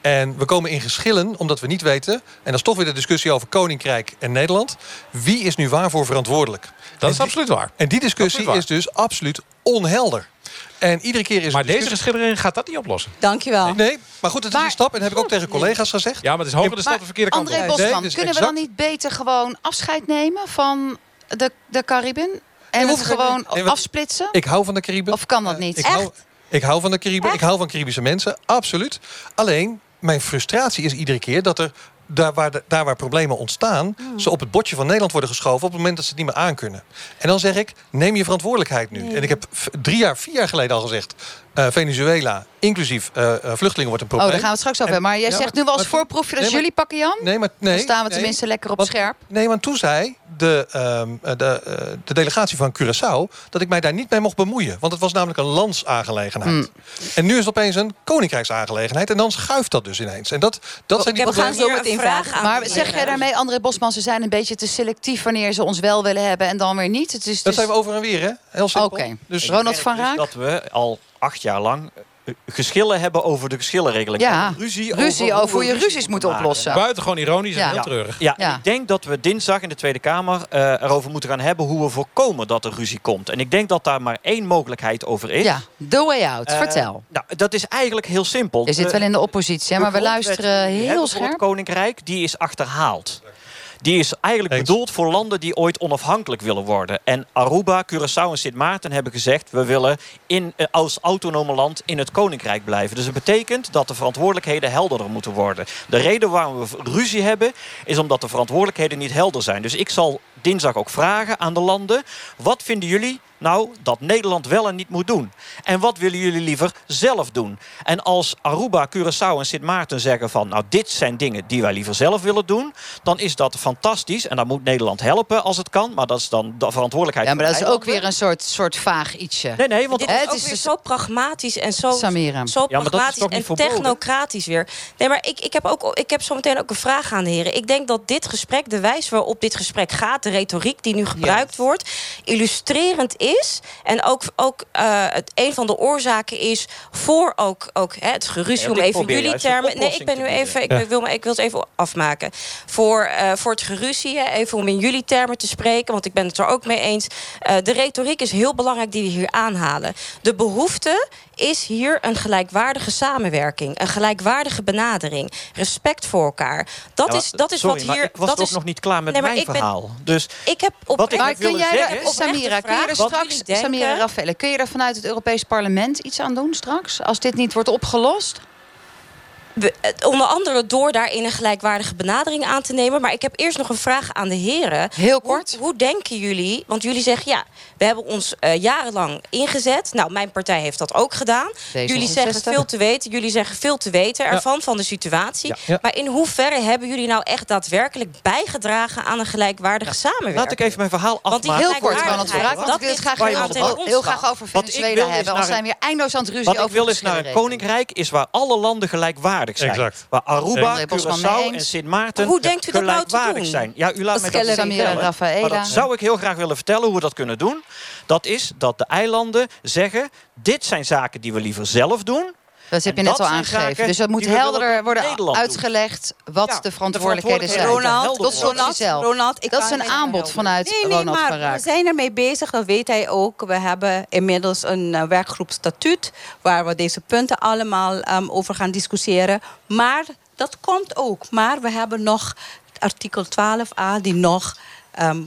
Speaker 6: En we komen in geschillen omdat we niet weten... en dat is toch weer de discussie over Koninkrijk en Nederland... wie is nu waarvoor verantwoordelijk?
Speaker 9: Dat is absoluut waar.
Speaker 6: En die discussie is dus absoluut onhelder. En iedere keer is
Speaker 9: maar deze geschillenregeling gaat dat niet oplossen.
Speaker 8: Dankjewel.
Speaker 6: Nee, maar goed, het is een stap. En dat heb ik ook tegen collega's gezegd.
Speaker 9: Ja, maar het is hoger de stap de verkeerde kant
Speaker 2: André Bosman, kunnen we dan niet beter gewoon afscheid nemen van de, de Cariben? En het gewoon afsplitsen?
Speaker 6: Ik hou van de Cariben.
Speaker 2: Of kan dat niet?
Speaker 6: ik
Speaker 2: Echt?
Speaker 6: Ik hou van de Cariben. Ik hou van Caribische mensen, absoluut. Alleen, mijn frustratie is iedere keer dat er daar waar, de, daar waar problemen ontstaan...
Speaker 2: Hmm.
Speaker 6: ze op het bordje van Nederland worden geschoven... op het moment dat ze het niet meer aankunnen. En dan zeg ik, neem je verantwoordelijkheid nu. En ik heb drie jaar, vier jaar geleden al gezegd... eh, Venezuela, inclusief eh, eh, vluchtelingen, wordt een
Speaker 2: Oh,
Speaker 6: probleem.
Speaker 2: daar gaan we het straks over hebben. Maar jij
Speaker 6: Ja,
Speaker 2: zegt
Speaker 6: maar-
Speaker 2: nu wel als voorproefje dat
Speaker 6: nee,
Speaker 2: jullie pakken Jan?
Speaker 6: Nee, maar nee.
Speaker 2: Dan staan we
Speaker 6: nee.
Speaker 2: tenminste lekker op
Speaker 6: Want-
Speaker 2: scherp.
Speaker 6: Nee, want toen zei de, ehm, eh, de, eh, de delegatie van Curaçao... dat ik mij daar niet mee mocht bemoeien. Want het was namelijk een landsaangelegenheid.
Speaker 2: Hmm.
Speaker 6: En nu is het opeens een koninkrijksaangelegenheid. En dan schuift dat dus ineens. En dat, dat zijn die
Speaker 4: Ik heb
Speaker 6: problemen.
Speaker 4: gewoon hier een vraag aan.
Speaker 2: Maar zeg jij daarmee, André Bosman, ze zijn een beetje te selectief wanneer ze ons wel willen hebben en dan weer niet? Het is
Speaker 6: Dat
Speaker 2: dus...
Speaker 6: zijn we over en weer, hè? Heel simpel.
Speaker 2: Oké.
Speaker 6: Dus
Speaker 2: Ronald van
Speaker 5: dus
Speaker 2: Raak?
Speaker 5: dat we al acht jaar lang eh, geschillen hebben over de geschillenregeling.
Speaker 2: Ja,
Speaker 5: ruzie,
Speaker 2: ruzie
Speaker 5: over,
Speaker 2: over hoe je
Speaker 5: we
Speaker 2: ruzies moet oplossen.
Speaker 9: Buitengewoon ironisch
Speaker 2: Ja.
Speaker 9: en heel
Speaker 5: Ja.
Speaker 9: treurig.
Speaker 5: Ja,
Speaker 2: Ja.
Speaker 5: ik denk dat we dinsdag in de Tweede Kamer eh, erover moeten gaan hebben hoe we voorkomen dat er ruzie komt. En ik denk dat daar maar één mogelijkheid over is.
Speaker 2: Ja, the way out.
Speaker 5: Eh,
Speaker 2: Vertel.
Speaker 5: Nou, dat is eigenlijk heel simpel.
Speaker 2: Je zit wel in de oppositie, hè, maar we luisteren heel
Speaker 5: voor het
Speaker 2: scherp.
Speaker 5: Koninkrijk, die is achterhaald. Die is eigenlijk
Speaker 6: Eens.
Speaker 5: bedoeld voor landen die ooit onafhankelijk willen worden. En Aruba, Curaçao en Sint Maarten hebben gezegd... we willen in, eh, als autonome land in het Koninkrijk blijven. Dus dat betekent dat de verantwoordelijkheden helderder moeten worden. De reden waarom we ruzie hebben... is omdat de verantwoordelijkheden niet helder zijn. Dus ik zal dinsdag ook vragen aan de landen... wat vinden jullie nou dat Nederland wel en niet moet doen? En wat willen jullie liever zelf doen? En als Aruba, Curaçao en Sint Maarten zeggen van... nou, dit zijn dingen die wij liever zelf willen doen... dan is dat fantastisch. En dan moet Nederland helpen als het kan. Maar dat is dan de verantwoordelijkheid
Speaker 2: Ja, maar dat is ook weer een soort, soort vaag ietsje.
Speaker 5: Nee, nee, want
Speaker 4: Dit is
Speaker 2: het
Speaker 4: ook
Speaker 2: is
Speaker 4: weer zo pragmatisch en zo,
Speaker 2: Samira.
Speaker 4: zo
Speaker 5: Ja,
Speaker 4: pragmatisch en
Speaker 5: verboden?
Speaker 4: technocratisch weer. Nee, maar ik, ik, heb ook, ik heb zo meteen ook een vraag aan de heren. Ik denk dat dit gesprek, de wijze waarop dit gesprek gaat... retoriek die nu gebruikt wordt, illustrerend is. En ook, ook eh, het, een van de oorzaken is voor ook, ook hè, het geruzie... Om even jullie termen... Nee, ik ben nu even... Ik,
Speaker 6: Ja.
Speaker 4: wil, maar ik wil het even afmaken. Voor, eh, voor het geruzie, hè, even om in jullie termen te spreken... want ik ben het er ook mee eens. Eh, de retoriek is heel belangrijk die we hier aanhalen. De behoefte is hier een gelijkwaardige samenwerking. Een gelijkwaardige benadering. Respect voor elkaar. Dat
Speaker 5: Ja, maar-
Speaker 4: is, dat is
Speaker 5: sorry,
Speaker 4: wat
Speaker 5: maar
Speaker 4: hier...
Speaker 5: ik was
Speaker 4: dat
Speaker 5: ook
Speaker 4: is,
Speaker 5: nog niet klaar met
Speaker 4: Nee,
Speaker 5: mijn
Speaker 4: ik ben-
Speaker 5: verhaal. Dus
Speaker 4: ik heb op
Speaker 5: Wat ik
Speaker 2: Maar
Speaker 5: wil
Speaker 2: kun jij
Speaker 5: zeggen
Speaker 2: er,
Speaker 5: is-
Speaker 2: Samira, kun je er straks, Samira? Raffaele, kun je er vanuit het Europees Parlement iets aan doen straks? Als dit niet wordt opgelost?
Speaker 4: we- het- onder andere door daarin een gelijkwaardige benadering aan te nemen. Maar ik heb eerst nog een vraag aan de heren.
Speaker 2: Heel kort.
Speaker 4: Hoe, hoe denken jullie? Want jullie zeggen ja, we hebben ons eh, jarenlang ingezet. Nou, mijn partij heeft dat ook gedaan. Jullie zeggen
Speaker 2: D66.
Speaker 4: veel te weten. Jullie zeggen veel te weten ervan, van de situatie.
Speaker 5: Ja.
Speaker 6: Ja.
Speaker 4: Maar in hoeverre hebben jullie nou echt daadwerkelijk bijgedragen aan een gelijkwaardige samenwerking?
Speaker 5: laat ik even mijn verhaal
Speaker 4: Want die
Speaker 5: afmaken.
Speaker 2: Heel kort,
Speaker 4: gelijkwaardigheid,
Speaker 2: Verraak, want
Speaker 4: dat
Speaker 2: ik wil het graag heel, graag over
Speaker 5: Wat ik
Speaker 2: Venezuela hebben. Want we zijn weer eindeloos aan het ruzie
Speaker 5: Wat ik wil is naar een koninkrijk is waar alle landen gelijkwaardig zijn.
Speaker 6: Exact.
Speaker 5: Waar Aruba, Curaçao en Sint Maarten
Speaker 4: Hoe denkt u dat nou te
Speaker 5: gelijkwaardig
Speaker 4: doen?
Speaker 5: zijn. Ja, u laat mij dat vertellen. Dat zou ik heel graag willen vertellen hoe we dat kunnen doen. Dat is dat de eilanden zeggen... dit zijn zaken die we liever zelf doen...
Speaker 2: Dat heb je
Speaker 5: En
Speaker 2: net
Speaker 5: dat
Speaker 2: al aangegeven. Dus dat moet helderder
Speaker 5: dat
Speaker 2: worden
Speaker 5: Nederland
Speaker 2: uitgelegd wat
Speaker 5: Ja,
Speaker 2: de
Speaker 5: de
Speaker 2: verantwoordelijkheden zijn.
Speaker 8: Ronald,
Speaker 2: slot, Giselle.
Speaker 8: Ronald, ik
Speaker 2: Dat is een aanbod
Speaker 8: helpen.
Speaker 2: vanuit
Speaker 8: nee, nee,
Speaker 2: Ronald
Speaker 8: maar
Speaker 2: van Raak.
Speaker 8: We zijn ermee bezig, dat weet hij ook. We hebben inmiddels een eh, werkgroep statuut... waar we deze punten allemaal ehm, over gaan discussiëren. Maar dat komt ook. Maar we hebben nog artikel 12a die nog... ehm,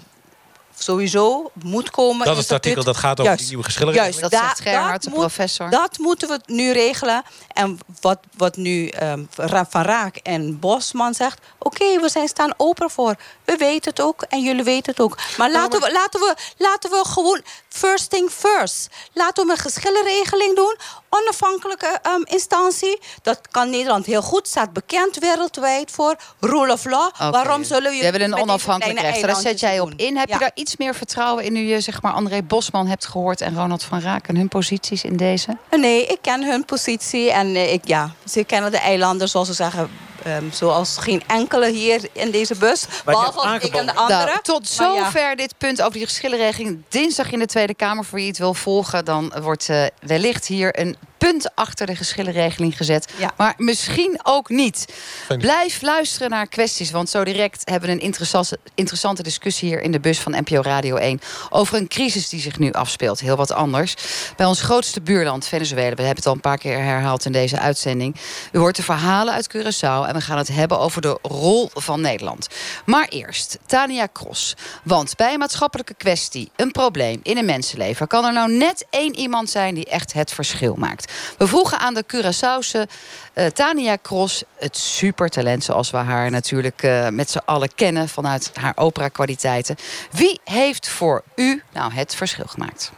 Speaker 8: Sowieso moet komen.
Speaker 9: Dat is het artikel dat gaat over
Speaker 8: Juist.
Speaker 9: die nieuwe geschillenregeling.
Speaker 8: Juist,
Speaker 2: Dat
Speaker 8: da-
Speaker 2: zegt Gerhard, de
Speaker 8: moet-
Speaker 2: professor.
Speaker 8: Dat moeten we nu regelen. En wat, wat nu ehm, Ra- Van Raak en Bosman zegt... oké, we zijn staan open voor. We weten het ook en jullie weten het ook. Maar laten we, laten we, laten we gewoon first thing first. Laten we een geschillenregeling doen. Onafhankelijke ehm, instantie. Dat kan Nederland heel goed. Staat bekend wereldwijd voor. Rule of law. Waarom zullen jullie...
Speaker 2: We hebben een onafhankelijk rechter. Daar zet jij op in. Heb je daar iets meer vertrouwen in nu je zeg maar André Bosman hebt gehoord en Ronald van Raak en hun posities in deze?
Speaker 8: Nee, ik ken hun positie. En eh, ik, ja, ze kennen de eilanden, zoals ze zeggen... ehm, zoals geen enkele hier in deze bus. Behalve ik en de anderen.
Speaker 2: Nou, tot
Speaker 8: ja.
Speaker 2: zover dit punt over die geschillenregeling. Dinsdag in de Tweede Kamer. Voor wie het wil volgen, dan wordt eh, wellicht hier een punt achter de geschillenregeling gezet.
Speaker 8: Ja.
Speaker 2: Maar misschien ook niet.
Speaker 6: Fijn.
Speaker 2: Blijf luisteren naar kwesties. Want zo direct hebben we een interessante, interessante discussie hier in de bus van NPO Radio 1. Over een crisis die zich nu afspeelt. Heel wat anders. Bij ons grootste buurland, Venezuela. We hebben het al een paar keer herhaald in deze uitzending. U hoort de verhalen uit Curaçao. En we gaan het hebben over de rol van Nederland. Maar eerst, Tania Cross. Want bij een maatschappelijke kwestie, een probleem in een mensenleven... kan er nou net één iemand zijn die echt het verschil maakt. We vroegen aan de Curaçaose uh, Tania Cross, het supertalent zoals we haar natuurlijk uh, met z'n allen kennen vanuit haar opera-kwaliteiten. Wie heeft voor u nou het verschil gemaakt?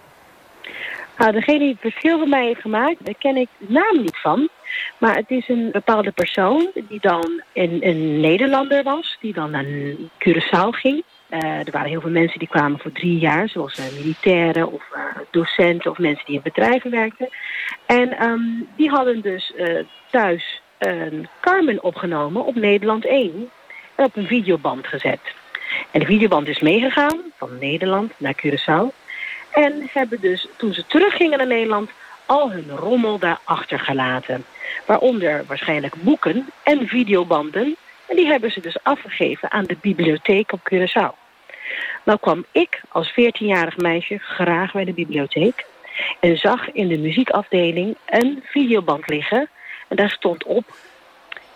Speaker 10: Nou, degene die het verschil voor mij heeft gemaakt, daar ken ik de naam niet van. Maar het is een bepaalde persoon die dan een, een Nederlander was, die dan naar Curaçao ging. Uh, er waren heel veel mensen die kwamen voor drie jaar, zoals militairen of docenten of mensen die in bedrijven werkten. En um, die hadden dus thuis een Carmen opgenomen op Nederland 1 en op een videoband gezet. En de videoband is meegegaan van Nederland naar Curaçao. En hebben dus, toen ze teruggingen naar Nederland, al hun rommel daar achtergelaten. Waaronder waarschijnlijk boeken en videobanden. En die hebben ze dus afgegeven aan de bibliotheek op Curaçao. Nou kwam ik als 14-jarig meisje graag bij de bibliotheek. En zag in de muziekafdeling een videoband liggen. En daar stond op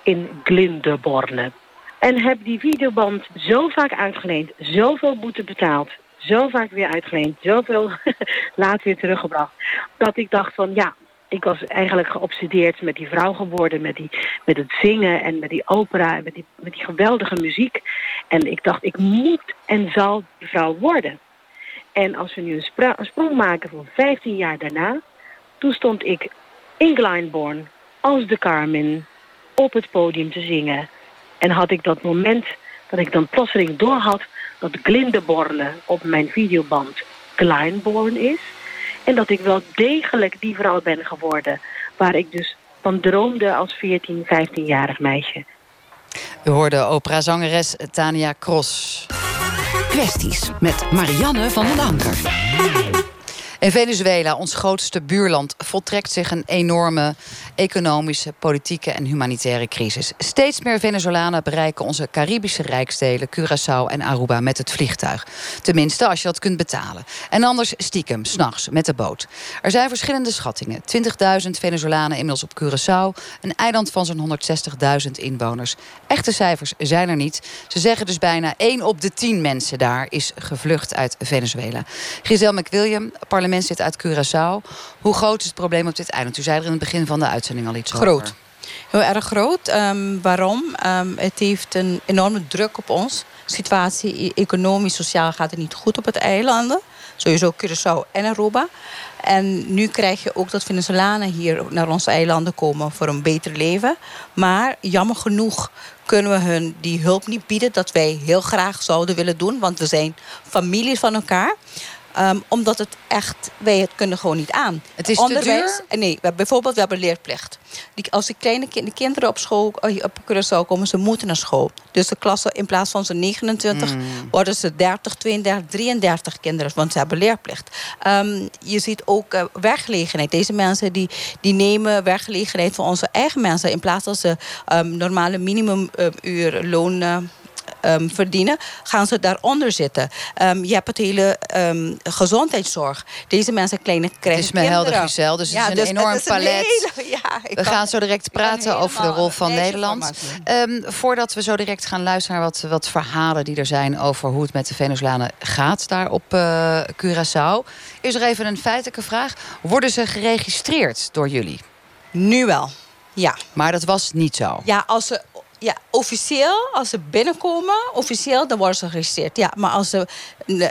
Speaker 10: in Glindeborne. En heb die videoband zo vaak uitgeleend, zoveel boete betaald zo vaak weer uitgeleend, zoveel [laughs] laat weer teruggebracht. Dat ik dacht van ja, ik was eigenlijk geobsedeerd met die vrouw geworden, met, die, met het zingen en met die opera en met die, met die geweldige muziek. En ik dacht, ik moet en zal die vrouw worden. En als we nu een, sprong maken van 15 jaar daarna, toen stond ik in Glyndebourne als de Carmen op het podium te zingen. En had ik dat moment dat ik dan plotseling doorhad dat Glindeborne op mijn videoband Kleinborn is. En dat ik wel degelijk die vrouw ben geworden waar ik dus van droomde als 14, 15-jarig meisje.
Speaker 2: U hoorde operazangeres Tania Cross.
Speaker 3: Kwesties met Marianne van den Anker.
Speaker 2: In Venezuela, ons grootste buurland, voltrekt zich een enorme economische, politieke en humanitaire crisis. Steeds meer Venezolanen bereiken onze Caribische rijksdelen, Curaçao en Aruba met het vliegtuig. Tenminste, als je dat kunt betalen. En anders stiekem, s'nachts, met de boot. Er zijn verschillende schattingen. 20.000 Venezolanen inmiddels op Curaçao, een eiland van zo'n 160.000 inwoners. Echte cijfers zijn er niet. Ze zeggen dus bijna 1 op de 10 mensen daar is gevlucht uit Venezuela. Giselle McWilliam, parlement zit uit Curaçao. Hoe groot is het probleem op dit eiland? U zei er in het begin van de uitzending al iets
Speaker 8: groot.
Speaker 2: over.
Speaker 8: Heel erg groot. Um, waarom? Um, het heeft een enorme druk op ons. situatie e- economisch, sociaal gaat het niet goed op het eilanden. Sowieso Curaçao en Aruba. En nu krijg je ook dat Venezolanen hier naar onze eilanden komen voor een beter leven. Maar jammer genoeg kunnen we hun die hulp niet bieden dat wij heel graag zouden willen doen. Want we zijn families van elkaar. Ehm, omdat het echt, wij het kunnen gewoon niet aan.
Speaker 2: Het is Onderwijs, te
Speaker 8: duur? Nee, we, bijvoorbeeld we hebben leerplicht. Die, als die kleine de kinderen op school eh, op Curaçao komen, ze moeten naar school. Dus de klassen, in plaats van ze 29, mm. worden ze 30, 32, 33 kinderen. Want ze hebben leerplicht. Um, je ziet ook uh, werkgelegenheid. Deze mensen die, die nemen werkgelegenheid van onze eigen mensen. In plaats van ze um, normale minimumuur loon... Uh, um, verdienen, gaan ze daaronder zitten. Um, je hebt het hele um, gezondheidszorg. Deze mensen kleine krijgen
Speaker 2: Het is me helder, Giselle. Dus het is een dus enorm is palet. Een hele, ja, we gaan zo direct praten over de rol van Nederland. voordat we zo direct gaan luisteren naar wat, wat verhalen die er zijn... over hoe het met de Venezolanen gaat daar op uh, Curaçao... is er even een feitelijke vraag. Worden ze geregistreerd door jullie?
Speaker 8: Nu wel. Ja.
Speaker 2: Maar dat was niet zo.
Speaker 8: Ja, als ze ja, officieel, als ze binnenkomen, officieel, dan worden ze geregistreerd. Ja, maar als ze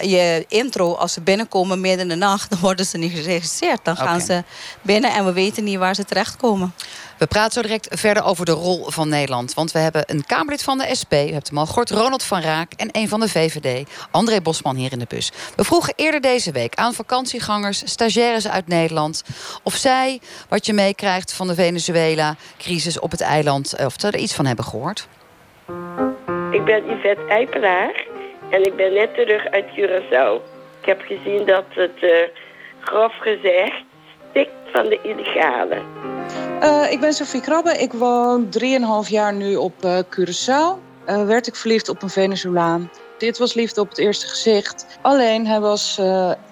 Speaker 8: je intro, als ze binnenkomen midden in de nacht, dan worden ze niet geregistreerd. Dan gaan ze binnen en we weten niet waar ze terechtkomen.
Speaker 2: We praten zo direct verder over de rol van Nederland. Want we hebben een Kamerlid van de SP, u hebt hem Ronald van Raak... en een van de VVD, André Bosman, hier in de bus. We vroegen eerder deze week aan vakantiegangers, stagiaires uit Nederland... of zij wat je meekrijgt van de Venezuela-crisis op het eiland... Eh, of ze er iets van hebben gehoord.
Speaker 11: Ik ben Yvette Eipelaar en ik ben net terug uit Curaçao. Ik heb gezien dat het, uh, grof gezegd, stikt van de illegale.
Speaker 12: Uh, ik ben Sophie Krabbe. Ik woon 3,5 jaar nu op uh, Curaçao. Uh, werd ik verliefd op een Venezolaan. Dit was liefde op het eerste gezicht. Alleen hij was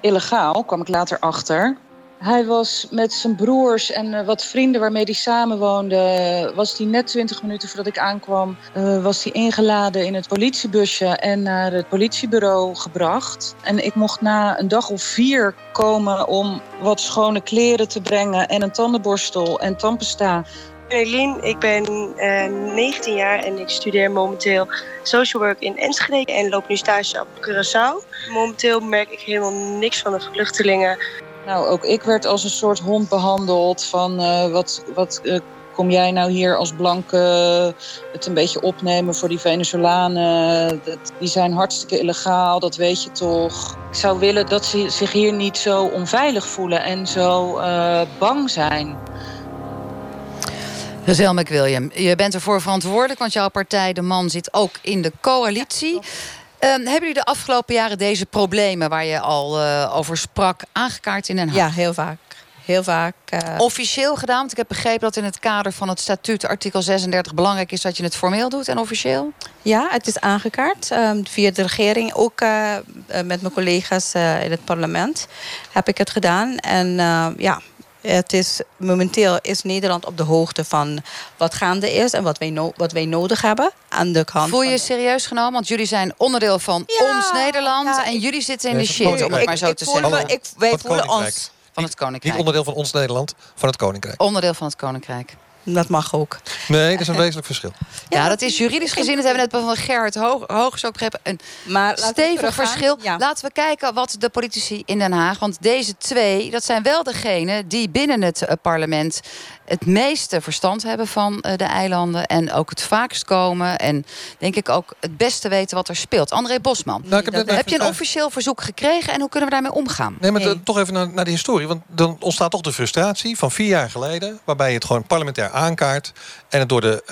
Speaker 12: illegaal, kwam ik later achter. Hij was met zijn broers en uh, wat vrienden waarmee hij samenwoonde... was hij net 20 minuten voordat ik aankwam... Uh, was hij ingeladen in het politiebusje en naar het politiebureau gebracht. En ik mocht na een dag of vier komen om wat schone kleren te brengen... en een tandenborstel en tandpasta
Speaker 13: Eline, ik ben uh, eh, 19 jaar en ik studeer momenteel social work in Enschede en loop nu stage op Curaçao. Momenteel merk ik helemaal niks van de vluchtelingen.
Speaker 12: Nou, ook ik werd als een soort hond behandeld van uh, wat, wat uh, kom jij nou hier als blanke het een beetje opnemen voor die Venezolanen? Dat, die zijn hartstikke illegaal, dat weet je toch. Ik zou willen dat ze zich hier niet zo onveilig voelen en zo bang zijn.
Speaker 2: Gezel McWilliam, je bent ervoor verantwoordelijk, want jouw partij, De Man, zit ook in de coalitie. Um, hebben jullie de afgelopen jaren deze problemen waar je al uh, over sprak aangekaart in Den Haag?
Speaker 8: Ja, heel vaak. Heel vaak. Uh...
Speaker 2: Officieel gedaan? Want ik heb begrepen dat in het kader van het statuut artikel 36 belangrijk is dat je het formeel doet en officieel?
Speaker 8: Ja, het is aangekaart um, via de regering. Ook uh, met mijn collega's in het parlement heb ik het gedaan. En ja, het is, momenteel is Nederland op de hoogte van wat gaande is en wat wij, no wat wij nodig hebben aan de kant.
Speaker 2: Voel je je serieus genomen? Want jullie zijn onderdeel van ons Nederland ja, en jullie zitten in de shit, om het maar zo te zeggen.
Speaker 8: Ik, wij voelen ons
Speaker 2: van het Koninkrijk.
Speaker 6: Niet onderdeel van ons Nederland, van het Koninkrijk.
Speaker 2: Onderdeel van het Koninkrijk.
Speaker 8: Dat mag ook.
Speaker 6: Nee, dat is een wezenlijk verschil.
Speaker 2: Ja, dat is juridisch gezien, dat hebben we net van Gerhard Hoog, Hoogs ook begrepen, een maar stevig verschil. Laten we kijken wat de politici in Den Haag... want deze twee, dat zijn wel degenen die binnen het eh, parlement het meeste verstand hebben van uh, de eilanden. En ook het vaakst komen. En denk ik ook het beste weten wat er speelt. André Bosman, nou, heb, heb, je een officieel verzoek gekregen? En hoe kunnen we daarmee omgaan?
Speaker 6: Nee, maar nee. toch even naar, naar, de historie. Want dan ontstaat toch de frustratie van vier jaar geleden. Waarbij je het gewoon parlementair aankaart. En het door de,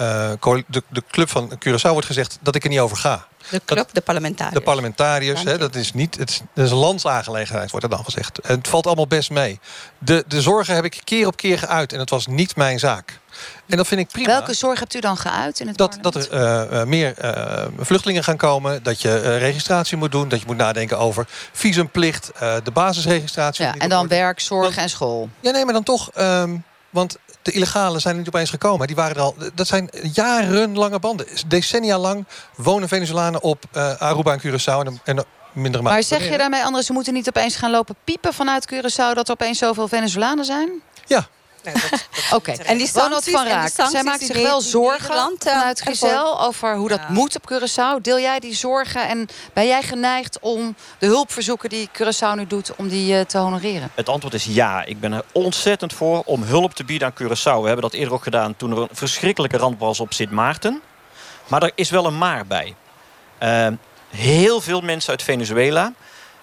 Speaker 6: uh, de, de club van Curaçao wordt gezegd dat ik er niet over ga.
Speaker 8: De club, de parlementariërs.
Speaker 6: De parlementariërs, hè, dat is niet. Het is, dat is een landsaangelegenheid, wordt er dan gezegd. En het valt allemaal best mee. De, de zorgen heb ik keer op keer geuit en het was niet mijn zaak. En dat vind ik prima.
Speaker 2: Welke zorg hebt u dan geuit in het
Speaker 6: dat, dat er uh, meer uh, vluchtelingen gaan komen. Dat je uh, registratie moet doen. Dat je moet nadenken over visumplicht. de basisregistratie.
Speaker 2: Ja, en dan werk, zorg en school.
Speaker 6: Ja, nee, maar dan toch... Um, want de illegalen zijn er niet opeens gekomen. Die waren er al, dat zijn jarenlange banden. Decennia lang wonen Venezolanen op uh, Aruba en Curaçao. En, en minder
Speaker 2: maar zeg je daarmee, anderen, ze moeten niet opeens gaan lopen piepen vanuit Curaçao... dat er opeens zoveel Venezolanen zijn?
Speaker 6: Ja,
Speaker 2: Oké, en die Ronald van Raak, zij maakt zich wel zorgen eh, vanuit Giselle over hoe dat moet op Curaçao. Deel jij die zorgen en ben jij geneigd om de hulpverzoeken die Curaçao nu doet, om die uh, te honoreren?
Speaker 5: Het antwoord is ja. Ik ben er ontzettend voor om hulp te bieden aan Curaçao. We hebben dat eerder ook gedaan toen er een verschrikkelijke ramp was op Sint Maarten. Maar er is wel een maar bij. Uh, heel veel mensen uit Venezuela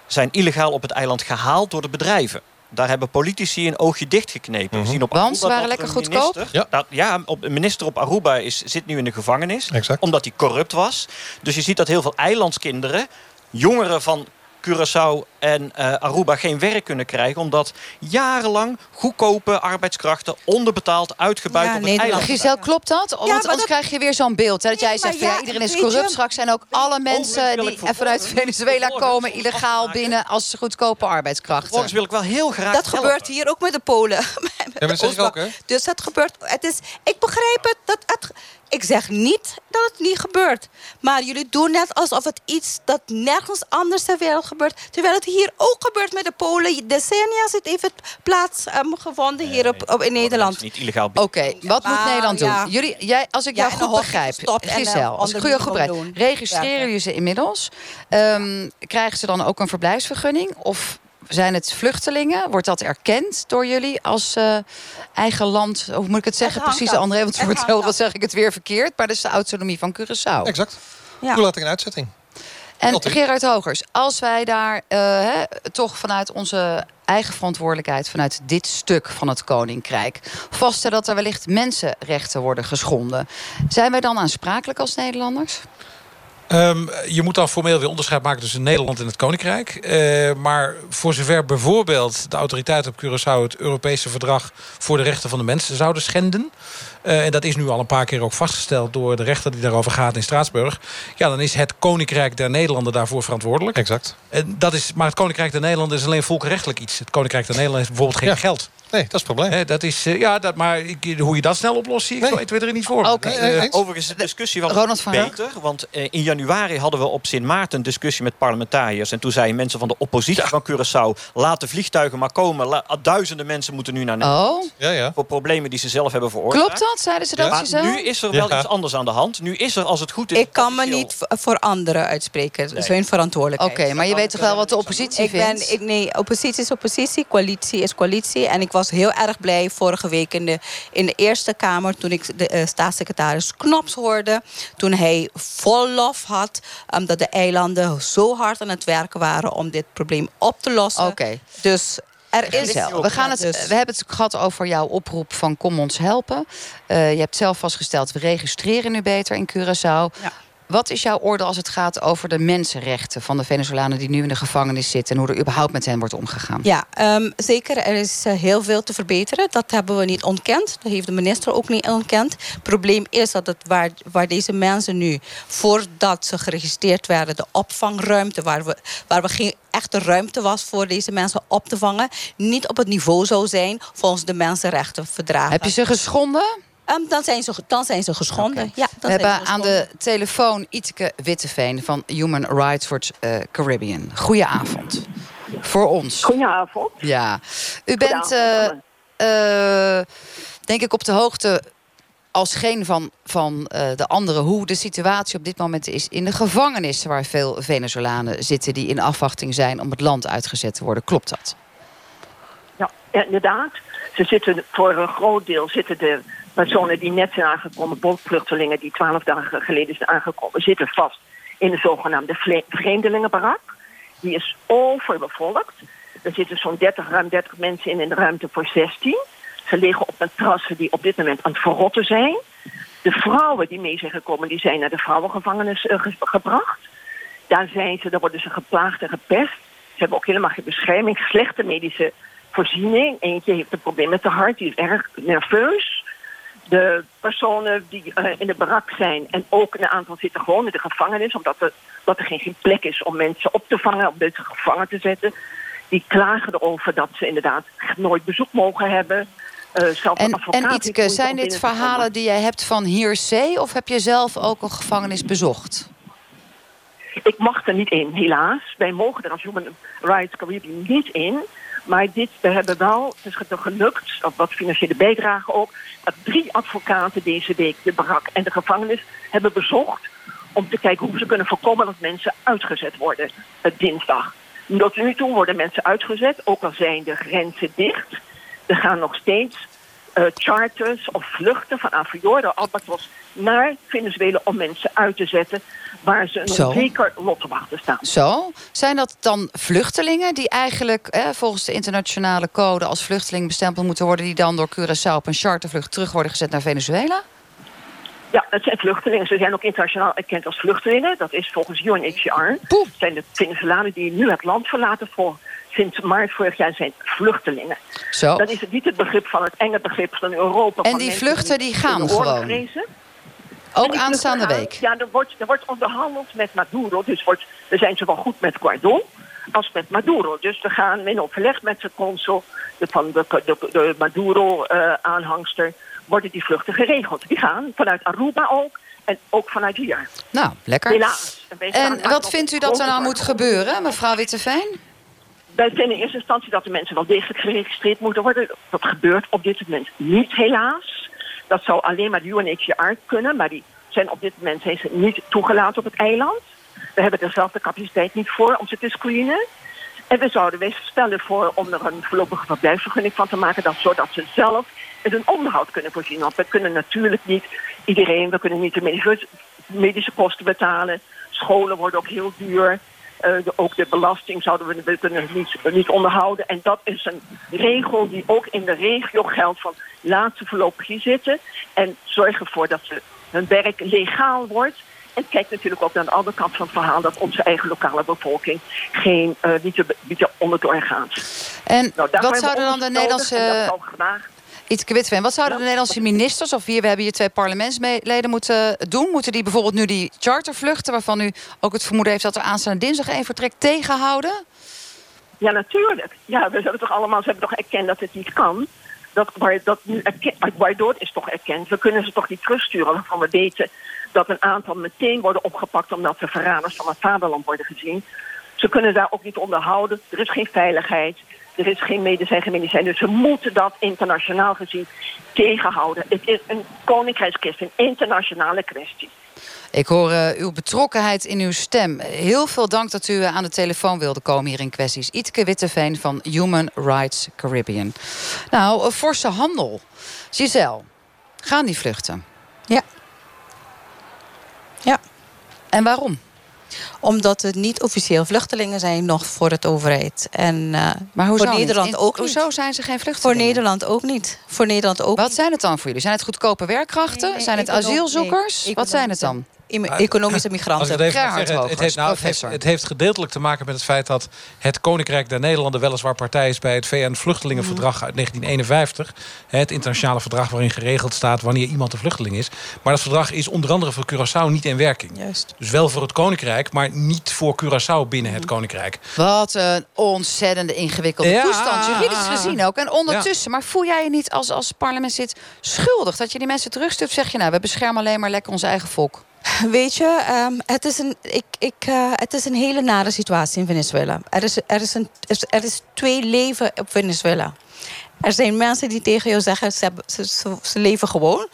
Speaker 5: zijn illegaal op het eiland gehaald door de bedrijven. Daar hebben politici een oogje dichtgeknepen.
Speaker 2: Mm -hmm. zien op Want ze waren lekker goedkoop?
Speaker 5: Ja, dat, ja op, een minister op Aruba is, zit nu in de gevangenis. Exact. Omdat hij corrupt was. Dus je ziet dat heel veel eilandskinderen... jongeren van Curaçao en uh, Aruba geen werk kunnen krijgen... omdat jarenlang goedkope arbeidskrachten onderbetaald uitgebuit ja, op het eiland.
Speaker 2: Giselle, klopt dat? Ja, Want anders krijg je weer zo'n beeld. Hè, dat jij zegt, ja, iedereen is corrupt. Straks zijn ook alle mensen die vanuit Venezuela komen... illegaal binnen als goedkope arbeidskrachten.
Speaker 5: Volgens wil ik wel heel graag
Speaker 8: Dat gebeurt hier ook met de Polen. [laughs]
Speaker 6: Dat ook, hè?
Speaker 8: Dus dat gebeurt... Het is, ik begrijp het. Dat, het ik zeg niet dat het niet gebeurt. Maar jullie doen net alsof het iets dat nergens anders ter wereld gebeurt. Terwijl het hier ook gebeurt met de Polen. Decennia zit even plaats um, gevonden hier op, op, in Nederland.
Speaker 5: Niet illegaal.
Speaker 2: Oké, wat moet Nederland doen? Jullie, jij, als ik jou goed begrijp, Giselle, als ik goed begrijp, registreren jullie ze inmiddels? Um, krijgen ze dan ook een verblijfsvergunning? Of zijn het vluchtelingen? Wordt dat erkend door jullie als uh, eigen land? Hoe moet ik het zeggen? Precies, André, want het wordt heel, wat zeg ik het weer verkeerd. Maar dat is de autonomie van Curaçao.
Speaker 6: Exact. Ja. Toelating en uitzetting.
Speaker 2: En Gerard Hogers, als wij daar uh, hè, toch vanuit onze eigen verantwoordelijkheid... vanuit dit stuk van het Koninkrijk... vaststellen dat er wellicht mensenrechten worden geschonden... zijn wij dan aansprakelijk als Nederlanders?
Speaker 9: Um, je moet dan formeel weer onderscheid maken tussen Nederland en het Koninkrijk. Uh, maar voor zover bijvoorbeeld de autoriteiten op Curaçao... het Europese verdrag voor de rechten van de mensen zouden schenden... Uh, en dat is nu al een paar keer ook vastgesteld door de rechter die daarover gaat in Straatsburg. Ja, dan is het Koninkrijk der Nederlanden daarvoor verantwoordelijk.
Speaker 6: Exact.
Speaker 9: En dat is, maar het Koninkrijk der Nederlanden is alleen volkenrechtelijk iets. Het Koninkrijk der Nederlanden heeft bijvoorbeeld geen
Speaker 6: ja.
Speaker 9: geld.
Speaker 6: Nee, dat is het probleem.
Speaker 9: dat is, uh, ja, dat, maar ik, hoe je dat snel oplost, zie ik nee. zo 1, 2, 3 niet voor.
Speaker 2: Okay.
Speaker 5: Nee, nee, overigens is de discussie wel
Speaker 2: Ronald van
Speaker 5: beter. Want uh, in januari hadden we op Sint Maarten een discussie met parlementariërs. En toen zeiden mensen van de oppositie ja. van Curaçao... laat de vliegtuigen maar komen. La duizenden mensen moeten nu naar Nederland.
Speaker 2: Oh.
Speaker 6: Ja, ja.
Speaker 5: Voor problemen die ze zelf hebben veroorzaakt.
Speaker 2: Klopt dat? Zeiden ze dat
Speaker 5: maar
Speaker 2: zelf?
Speaker 5: nu is er wel iets anders aan de hand. Nu is er, als het goed is...
Speaker 8: Ik kan me niet voor anderen uitspreken. Dat is hun verantwoordelijkheid.
Speaker 2: Oké, okay, maar je weet toch wel wat de oppositie
Speaker 8: ik
Speaker 2: vindt?
Speaker 8: Ben, ik, nee, oppositie is oppositie, coalitie is coalitie. En ik was heel erg blij vorige week in de, in de Eerste Kamer... toen ik de uh, staatssecretaris Knops hoorde. Toen hij vol lof had um, dat de eilanden zo hard aan het werken waren... om dit probleem op te lossen.
Speaker 2: Oké. Okay.
Speaker 8: Dus er is
Speaker 2: we, gaan het,
Speaker 8: dus.
Speaker 2: we hebben het gehad over jouw oproep van kom ons helpen. Uh, je hebt zelf vastgesteld, we registreren nu beter in Curaçao.
Speaker 8: Ja.
Speaker 2: Wat is jouw orde als het gaat over de mensenrechten van de Venezolanen die nu in de gevangenis zitten en hoe er überhaupt met hen wordt omgegaan?
Speaker 8: Ja, um, zeker. Er is uh, heel veel te verbeteren. Dat hebben we niet ontkend. Dat heeft de minister ook niet ontkend. Het probleem is dat het waar, waar deze mensen nu, voordat ze geregistreerd werden, de opvangruimte, waar we, waar we geen echte ruimte was voor deze mensen op te vangen, niet op het niveau zou zijn volgens de mensenrechtenverdragen.
Speaker 2: Heb je ze geschonden?
Speaker 8: Um, dan, zijn ze, dan zijn ze geschonden. Okay. Ja,
Speaker 2: We hebben aan de telefoon Iteke Witteveen van Human Rights Watch uh, Caribbean. Goedenavond. Voor ons.
Speaker 14: Goedenavond.
Speaker 2: Ja. U bent, uh, uh, denk ik, op de hoogte als geen van, van uh, de anderen... hoe de situatie op dit moment is in de gevangenissen... waar veel Venezolanen zitten die in afwachting zijn... om het land uitgezet te worden. Klopt dat?
Speaker 14: Ja, inderdaad. Ze zitten voor een groot deel zitten de personen die net zijn aangekomen, bondvluchtelingen die twaalf dagen geleden zijn aangekomen, zitten vast in de zogenaamde vreemdelingenbarak. Die is overbevolkt. Er zitten zo'n 30, ruim 30 mensen in in ruimte voor 16. Ze liggen op matrassen die op dit moment aan het verrotten zijn. De vrouwen die mee zijn gekomen, die zijn naar de vrouwengevangenis ge gebracht. Daar zijn ze, daar worden ze geplaagd en gepest. Ze hebben ook helemaal geen bescherming, slechte medische voorziening. Eentje heeft een probleem met de hart, die is erg nerveus de personen die uh, in de barak zijn en ook een aantal zitten gewoon in de gevangenis, omdat er, dat er geen, geen plek is om mensen op te vangen, om mensen gevangen te zetten. Die klagen erover dat ze inderdaad nooit bezoek mogen hebben. Uh,
Speaker 2: en, en Itke, zijn dit verhalen die jij hebt van Hearsay of heb je zelf ook een gevangenis bezocht?
Speaker 14: Ik mag er niet in, helaas. Wij mogen er als Human Rights Caribbean niet in. Maar dit, we hebben wel, het is gelukt, of wat financiële bijdrage ook, dat drie advocaten deze week de barak en de gevangenis hebben bezocht om te kijken hoe ze kunnen voorkomen dat mensen uitgezet worden uh, dinsdag. Tot nu toe worden mensen uitgezet, ook al zijn de grenzen dicht. Er gaan nog steeds uh, charters of vluchten van de Albatros, naar Venezuela om mensen uit te zetten waar ze een onzeker wachten staan.
Speaker 2: Zo? Zijn dat dan vluchtelingen die eigenlijk eh, volgens de internationale code als vluchteling bestempeld moeten worden, die dan door Curaçao op een chartervlucht terug worden gezet naar Venezuela?
Speaker 14: Ja, het zijn vluchtelingen. Ze zijn ook internationaal erkend als vluchtelingen. Dat is volgens UNHCR. Het zijn de Venezolanen die nu het land verlaten voor sinds maart vorig jaar zijn vluchtelingen.
Speaker 2: Zo.
Speaker 14: Dan is het niet het begrip van het enge begrip van Europa.
Speaker 2: En
Speaker 14: van
Speaker 2: die vluchten die gaan gewoon?
Speaker 14: Vrezen.
Speaker 2: Ook aanstaande
Speaker 14: gaan,
Speaker 2: week?
Speaker 14: Ja, er wordt, er wordt onderhandeld met Maduro. Dus wordt, we zijn zowel goed met Guaido als met Maduro. Dus we gaan in overleg met de consul de, van de, de, de Maduro-aanhangster... Uh, worden die vluchten geregeld. Die gaan vanuit Aruba ook en ook vanuit hier.
Speaker 2: Nou, lekker.
Speaker 14: Helaas.
Speaker 2: En wat vindt u dat er nou moet gebeuren, mevrouw Witteveen?
Speaker 14: Wij vinden in eerste instantie dat de mensen wel degelijk geregistreerd moeten worden. Dat gebeurt op dit moment niet, helaas. Dat zou alleen maar UNHCR kunnen, maar die zijn op dit moment zijn niet toegelaten op het eiland. We hebben er zelf de capaciteit niet voor om ze te screenen. En we zouden wees stellen voor om er een voorlopige verblijfsvergunning van te maken, dat, zodat ze zelf in hun onderhoud kunnen voorzien. Want we kunnen natuurlijk niet iedereen, we kunnen niet de medische kosten betalen. Scholen worden ook heel duur. De, ook de belasting zouden we, kunnen niet, niet onderhouden. En dat is een regel die ook in de regio geldt van laat ze voorlopig hier zitten. En zorg ervoor dat ze hun werk legaal wordt. En kijk natuurlijk ook naar de andere kant van het verhaal... dat onze eigen lokale bevolking geen, uh, niet, te, niet onderdoor gaat.
Speaker 2: En nou, wat zouden dan de Nederlandse... Iets Wat zouden de Nederlandse ministers, of hier, we hebben hier twee parlementsleden moeten doen? Moeten die bijvoorbeeld nu die chartervluchten, waarvan u ook het vermoeden heeft dat er aanstaande dinsdag één vertrekt, tegenhouden?
Speaker 14: Ja, natuurlijk. Ja, we hebben toch allemaal, ze hebben toch erkend dat het niet kan. Dat, waar, dat nu erkend, waardoor is toch erkend. We kunnen ze toch niet terugsturen waarvan we weten dat een aantal meteen worden opgepakt omdat ze verraders van het vaderland worden gezien. Ze kunnen daar ook niet onderhouden. Er is geen veiligheid. Er is geen medicijn, geen medicijn. Dus we moeten dat internationaal gezien tegenhouden. Het is een koninkrijkskwestie, een internationale kwestie.
Speaker 2: Ik hoor uh, uw betrokkenheid in uw stem. Heel veel dank dat u uh, aan de telefoon wilde komen hier in kwesties. Itke Witteveen van Human Rights Caribbean. Nou, een forse handel. Giselle, gaan die vluchten?
Speaker 8: Ja. Ja.
Speaker 2: En waarom?
Speaker 8: Omdat het niet officieel vluchtelingen zijn nog voor het overheid. En, uh,
Speaker 2: maar
Speaker 8: voor Nederland
Speaker 2: niet?
Speaker 8: ook
Speaker 2: Hoezo zijn ze geen vluchtelingen?
Speaker 8: Voor Nederland ook niet. Voor Nederland ook
Speaker 2: Wat zijn het dan voor jullie? Zijn het goedkope werkkrachten? zijn het asielzoekers? Wat zijn het dan?
Speaker 8: Economische migranten.
Speaker 9: Het, het, heeft, nou, het, heeft, gedeeltelijk te maken met het feit dat het Koninkrijk der Nederlanden weliswaar partij is bij het VN-vluchtelingenverdrag uit 1951. Het internationale verdrag waarin geregeld staat wanneer iemand een vluchteling is. Maar dat verdrag is onder andere voor Curaçao niet in werking.
Speaker 8: Juist.
Speaker 9: Dus wel voor het Koninkrijk, maar niet voor Curaçao binnen het mhm. Koninkrijk.
Speaker 2: Wat een ontzettende ingewikkelde ja, toestand. Juridisch gezien ook. En ondertussen, maar voel jij je niet als, als parlementslid schuldig dat je die mensen terugstuurt? Zeg je nou, we beschermen alleen maar lekker ons eigen volk.
Speaker 8: Weet je, um, het, is een, ik, ik, uh, het is een hele nare situatie in Venezuela. Er is, er, is een, er is twee leven op Venezuela. Er zijn mensen die tegen jou zeggen, ze, ze, ze leven gewoon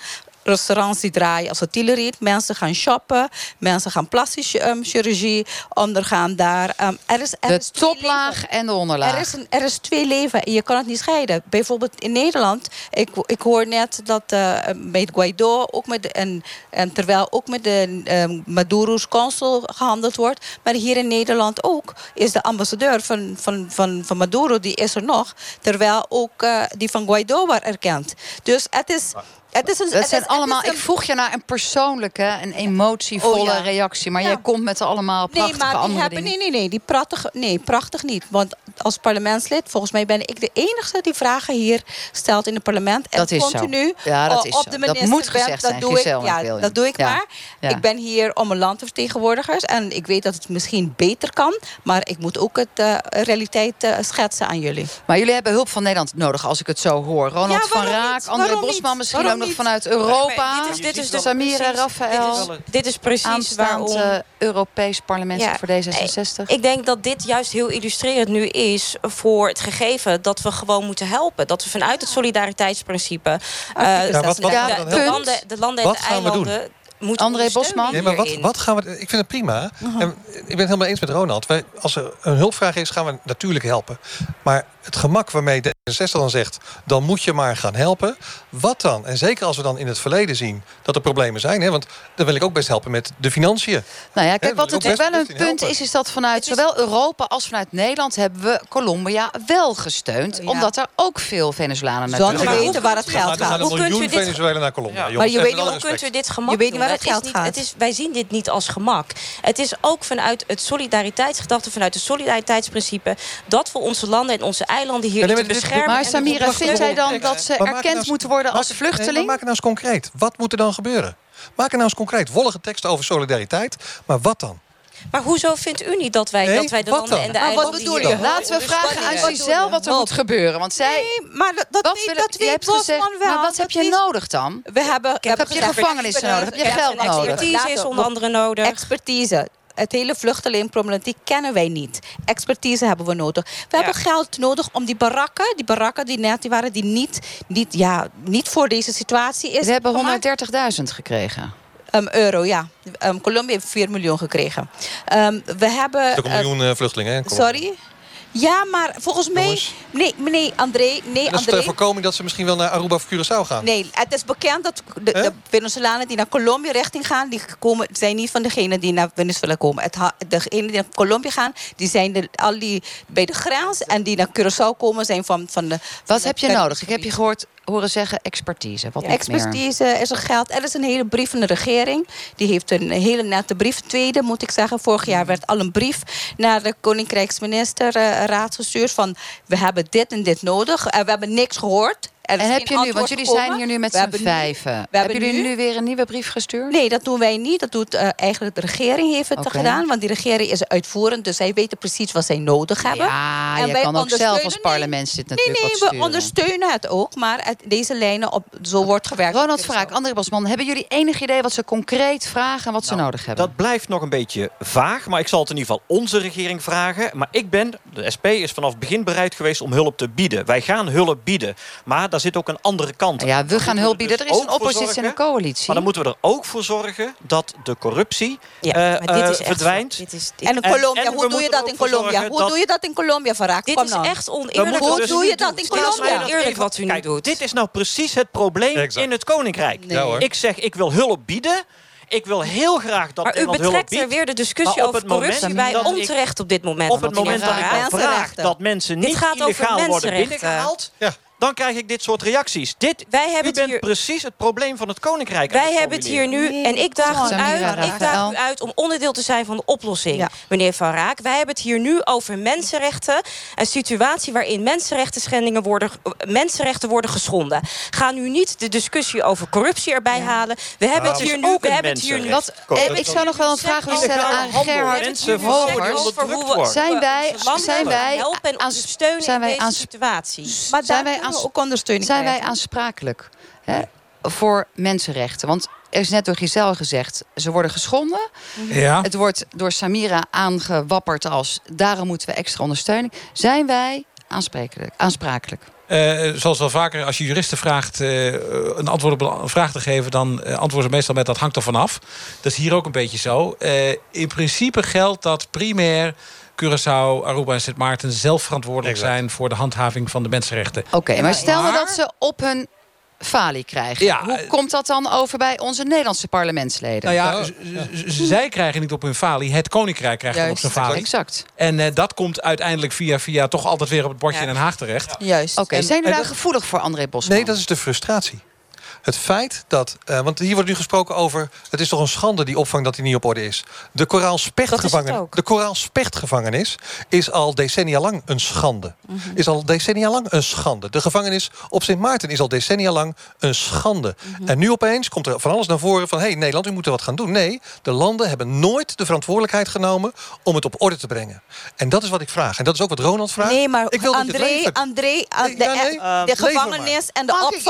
Speaker 8: restaurants die draaien als artillerie. Mensen gaan shoppen. Mensen gaan plastische um, chirurgie ondergaan daar. Um, er is, er
Speaker 2: de
Speaker 8: is
Speaker 2: toplaag en de onderlaag.
Speaker 8: Er is, een, er is twee leven en je kan het niet scheiden. Bijvoorbeeld in Nederland. Ik, ik hoor net dat uh, met Guaido ook met, en, en terwijl ook met de um, Maduro's consul gehandeld wordt. Maar hier in Nederland ook is de ambassadeur van, van, van, van Maduro, die is er nog. Terwijl ook uh, die van Guaido wordt erkend. Dus het is...
Speaker 2: Het is een, dat zijn allemaal, Ik vroeg je naar een persoonlijke, een emotievolle oh, reactie. Maar jij komt met allemaal prachtige nee, maar andere hebben,
Speaker 8: dingen. Nee, nee, nee, die prachtig, nee, prachtig niet. Want als parlementslid, volgens mij ben ik de enige die vragen hier stelt in het parlement. En
Speaker 2: dat is
Speaker 8: continu
Speaker 2: zo. Ja, dat is
Speaker 8: op de minister dat moet gezegd dat Doe ik, ja, dat doe ik maar. Ik ben hier om een land te vertegenwoordigen. En ik weet dat het misschien beter kan. Maar ik moet ook het uh, realiteit uh, schetsen aan jullie.
Speaker 2: Maar jullie hebben hulp van Nederland nodig, als ik het zo hoor. Ronald van Raak, André Bosman misschien ook nog vanuit Europa. dit is, dit is dus Samira, Raphaël.
Speaker 4: Dit is, precies waarom...
Speaker 2: Europees parlement voor D66.
Speaker 4: Ik denk dat dit juist heel illustrerend nu is voor het gegeven dat we gewoon moeten helpen. Dat we vanuit het solidariteitsprincipe uh,
Speaker 6: ja, wat, wat
Speaker 4: de, de, landen, de landen en de eilanden
Speaker 2: moet André Bosman.
Speaker 6: Nee, maar wat, wat gaan we. Ik vind het prima. en ik ben het helemaal eens met Ronald. Wij, als er een hulpvraag is, gaan we natuurlijk helpen. Maar het gemak waarmee de 60 dan zegt... dan moet je maar gaan helpen. Wat dan? En zeker als we dan in het verleden zien dat er problemen zijn. Hè, want dan wil ik ook best helpen met de financiën.
Speaker 2: Nou ja, kijk, wat natuurlijk wel een punt is... is dat vanuit zowel Europa als vanuit Nederland... hebben we Colombia wel gesteund. Omdat er ook veel Venezolanen naartoe
Speaker 8: gaan. weten waar het geld gaat.
Speaker 6: Hoe kunt u dit... Venezuela naar Colombia.
Speaker 4: Maar je weet niet, hoe kunt u dit gemak je weet niet waar het geld gaat. Het is, wij zien dit niet als gemak. Het is ook vanuit het solidariteitsgedachte... vanuit het solidariteitsprincipe... dat we onze landen en onze eilanden hier te beschermen.
Speaker 2: Maar Samira, vindt jij dan dat ze erkend nou moeten worden als vluchteling?
Speaker 6: Nee, maak het nou eens concreet. Wat moet er dan gebeuren? Maak het nou eens concreet. Wollige teksten over solidariteit. Maar wat dan?
Speaker 4: Maar hoezo vindt u niet dat wij, nee, dat wij de landen en de eilanden...
Speaker 2: Wat bedoel je? Laten we vragen aan Giselle wat er moet gebeuren. Want zij...
Speaker 8: Nee, maar dat, dat, weet, dat weet Bosman wel.
Speaker 2: Maar wat heb je nodig dan?
Speaker 8: We hebben,
Speaker 2: heb, heb je gevangenis nodig? Heb je geld nodig?
Speaker 4: Expertise is onder andere nodig.
Speaker 8: Expertise het hele vluchtelingenproblematiek kennen wij niet. Expertise hebben we nodig. We hebben geld nodig om die barakken, die barakken die net die waren, die niet, niet, ja, niet voor deze situatie is.
Speaker 2: We hebben 130.000 gekregen.
Speaker 8: Um, euro, ja. Um, Colombia heeft 4 miljoen gekregen. Um, we hebben...
Speaker 6: Ook een miljoen uh, vluchtelingen, hè?
Speaker 8: Sorry? Ja, maar volgens mij... Nee, nee, André. Nee,
Speaker 6: dat is
Speaker 8: André.
Speaker 6: de voorkoming dat ze misschien wel naar Aruba of Curaçao gaan.
Speaker 8: Nee, het is bekend dat de, de Venezolanen die naar Colombia richting gaan... die komen, zijn niet van degenen die naar Venezuela komen. Het, degenen die naar Colombia gaan, die zijn de, al die bij de grens... en die naar Curaçao komen zijn van, van de...
Speaker 2: Wat heb je nodig? Ik heb je gehoord horen zeggen expertise. Wat
Speaker 8: Ja,
Speaker 2: meer?
Speaker 8: expertise is er geld. Er is een hele brief van de regering. Die heeft een hele nette brief. Tweede moet ik zeggen. Vorig jaar werd al een brief naar de Koninkrijksminister eh, raad gestuurd. Van we hebben dit en dit nodig. En we hebben niks gehoord. Er
Speaker 2: En heb je nu, want jullie
Speaker 8: gekomen.
Speaker 2: zijn hier nu met z'n
Speaker 8: nu-
Speaker 2: vijven.
Speaker 8: we
Speaker 2: Hebben
Speaker 8: hebben
Speaker 2: jullie
Speaker 8: nu-
Speaker 2: nu weer een nieuwe brief gestuurd?
Speaker 8: Nee, dat doen wij niet. Dat doet eh, eigenlijk de regering heeft het
Speaker 2: Oké.
Speaker 8: gedaan. Want die regering is uitvoerend. Dus zij weten precies wat zij nodig hebben.
Speaker 2: Ja,
Speaker 8: En
Speaker 2: je
Speaker 8: wij
Speaker 2: kan ook zelf als parlementslid
Speaker 8: Nee,
Speaker 2: natuurlijk
Speaker 8: nee,
Speaker 2: wat
Speaker 8: we ondersteunen het ook. Maar uit deze lijnen, op, zo wordt gewerkt.
Speaker 2: Ronald Vraak, André Bosman, hebben jullie enig idee wat ze concreet vragen en wat
Speaker 8: Nou,
Speaker 2: ze nodig hebben?
Speaker 5: Dat blijft nog een beetje vaag, maar ik zal het in ieder geval onze regering vragen. Maar ik ben, de SP is vanaf het begin bereid geweest om hulp te bieden. Wij gaan hulp bieden, maar daar zit ook een andere kant aan.
Speaker 2: Ja, we gaan hulp bieden. Er is een oppositie en een coalitie.
Speaker 5: Maar dan moeten we er ook voor zorgen dat de corruptie
Speaker 4: Ja, maar dit is echt
Speaker 5: verdwijnt.
Speaker 4: zo- dit is- dit-
Speaker 8: En in Colombia,
Speaker 5: en
Speaker 8: hoe doe je dat
Speaker 5: er
Speaker 8: in Colombia?
Speaker 5: zorgen
Speaker 8: Hoe
Speaker 5: dat-
Speaker 8: doe je dat in Colombia, Verraak?
Speaker 4: Dit is
Speaker 8: nou.
Speaker 4: echt oneerlijk.
Speaker 8: Hoe
Speaker 5: dus
Speaker 8: doe je dat
Speaker 5: doen.
Speaker 8: in Colombia?
Speaker 5: dat
Speaker 4: Eerlijk wat u nu
Speaker 5: Kijk,
Speaker 4: doet.
Speaker 5: Dit is nou precies het probleem
Speaker 6: Exact.
Speaker 5: in het Koninkrijk.
Speaker 6: Ja.
Speaker 5: Ik zeg, ik wil hulp bieden. Ik wil heel graag dat
Speaker 4: Maar u
Speaker 5: Nederland
Speaker 4: betrekt er weer de discussie over corruptie bij onterecht op dit moment.
Speaker 5: Op het moment dat ik vraag dat mensen niet
Speaker 4: gaat over
Speaker 5: illegaal worden
Speaker 4: mensenrechten.
Speaker 5: binnengehaald... Dan krijg ik dit soort reacties. Dit,
Speaker 4: Wij hebben
Speaker 5: u bent
Speaker 4: hier-
Speaker 5: precies het probleem van het Koninkrijk. aan
Speaker 4: Wij
Speaker 5: het
Speaker 4: hebben het hier nu en ik daag, u uit, ik daag u uit om onderdeel te zijn van de oplossing,
Speaker 8: Ja.
Speaker 4: meneer Van Raak. Wij hebben het hier nu over mensenrechten. Een situatie waarin mensenrechten, schendingen worden, mensenrechten worden geschonden. Ga nu niet de discussie over corruptie erbij halen. We hebben
Speaker 5: Dat
Speaker 4: het hier nu. We hebben het hier nu.
Speaker 2: Wat, eh, ik zou nog wel een vraag willen stellen aan Gerhard
Speaker 5: worden.
Speaker 2: Zijn wij, zijn wij,
Speaker 4: helpen en
Speaker 2: aan-
Speaker 4: ondersteunen
Speaker 2: zijn wij
Speaker 4: in deze
Speaker 2: aan-
Speaker 4: situatie.
Speaker 8: Maar
Speaker 2: zijn
Speaker 8: we ook ondersteuning
Speaker 2: zijn wij aansprakelijk hè, voor mensenrechten? Want er is net door Giselle gezegd, ze worden geschonden.
Speaker 9: Ja.
Speaker 2: Het wordt door Samira aangewapperd als daarom moeten we extra ondersteuning. Zijn wij aansprekelijk, aansprakelijk?
Speaker 9: Eh, zoals wel vaker, als je juristen vraagt eh, een antwoord op een vraag te geven... dan eh, antwoorden ze meestal met dat hangt ervan af. Dat is hier ook een beetje zo. Eh, in principe geldt dat primair Curaçao, Aruba en Sint Maarten... zelf verantwoordelijk
Speaker 6: Exact.
Speaker 9: zijn voor de handhaving van de mensenrechten.
Speaker 2: Oké, maar stel
Speaker 9: maar-
Speaker 2: dat ze op hun falie krijgen.
Speaker 9: Ja,
Speaker 2: Hoe
Speaker 9: eh,
Speaker 2: komt dat dan over bij onze Nederlandse parlementsleden?
Speaker 9: Nou ja, z- zij krijgen niet op hun falie. Het koninkrijk krijgt het op zijn falie.
Speaker 2: exact.
Speaker 9: En eh, dat komt uiteindelijk via, via toch altijd weer op het bordje
Speaker 4: Ja.
Speaker 9: in Den Haag terecht.
Speaker 8: Juist.
Speaker 2: Oké,
Speaker 6: En-
Speaker 2: zijn jullie daar gevoelig voor, André Bosman?
Speaker 6: Nee, dat is de frustratie. Het feit dat, eh, want hier wordt nu gesproken over... het is toch een schande die opvang dat die niet op orde is. De koraalspechtgevangenis,
Speaker 4: ook.
Speaker 6: de koraalspechtgevangenis is al decennia lang een schande. Is al decennia lang een schande. De gevangenis op Sint Maarten is al decennia lang een schande. En nu opeens komt er van alles naar voren van... hé, hey, Nederland, u moet er wat gaan doen. Nee, de landen hebben nooit de verantwoordelijkheid genomen... om het op orde te brengen. En dat is wat ik vraag. En dat is ook wat Ronald vraagt.
Speaker 8: Nee, maar
Speaker 6: ik wil dat je het
Speaker 8: André. André,
Speaker 6: Nee,
Speaker 8: de,
Speaker 6: ja, nee.
Speaker 8: de
Speaker 6: lever
Speaker 8: gevangenis en de
Speaker 7: ik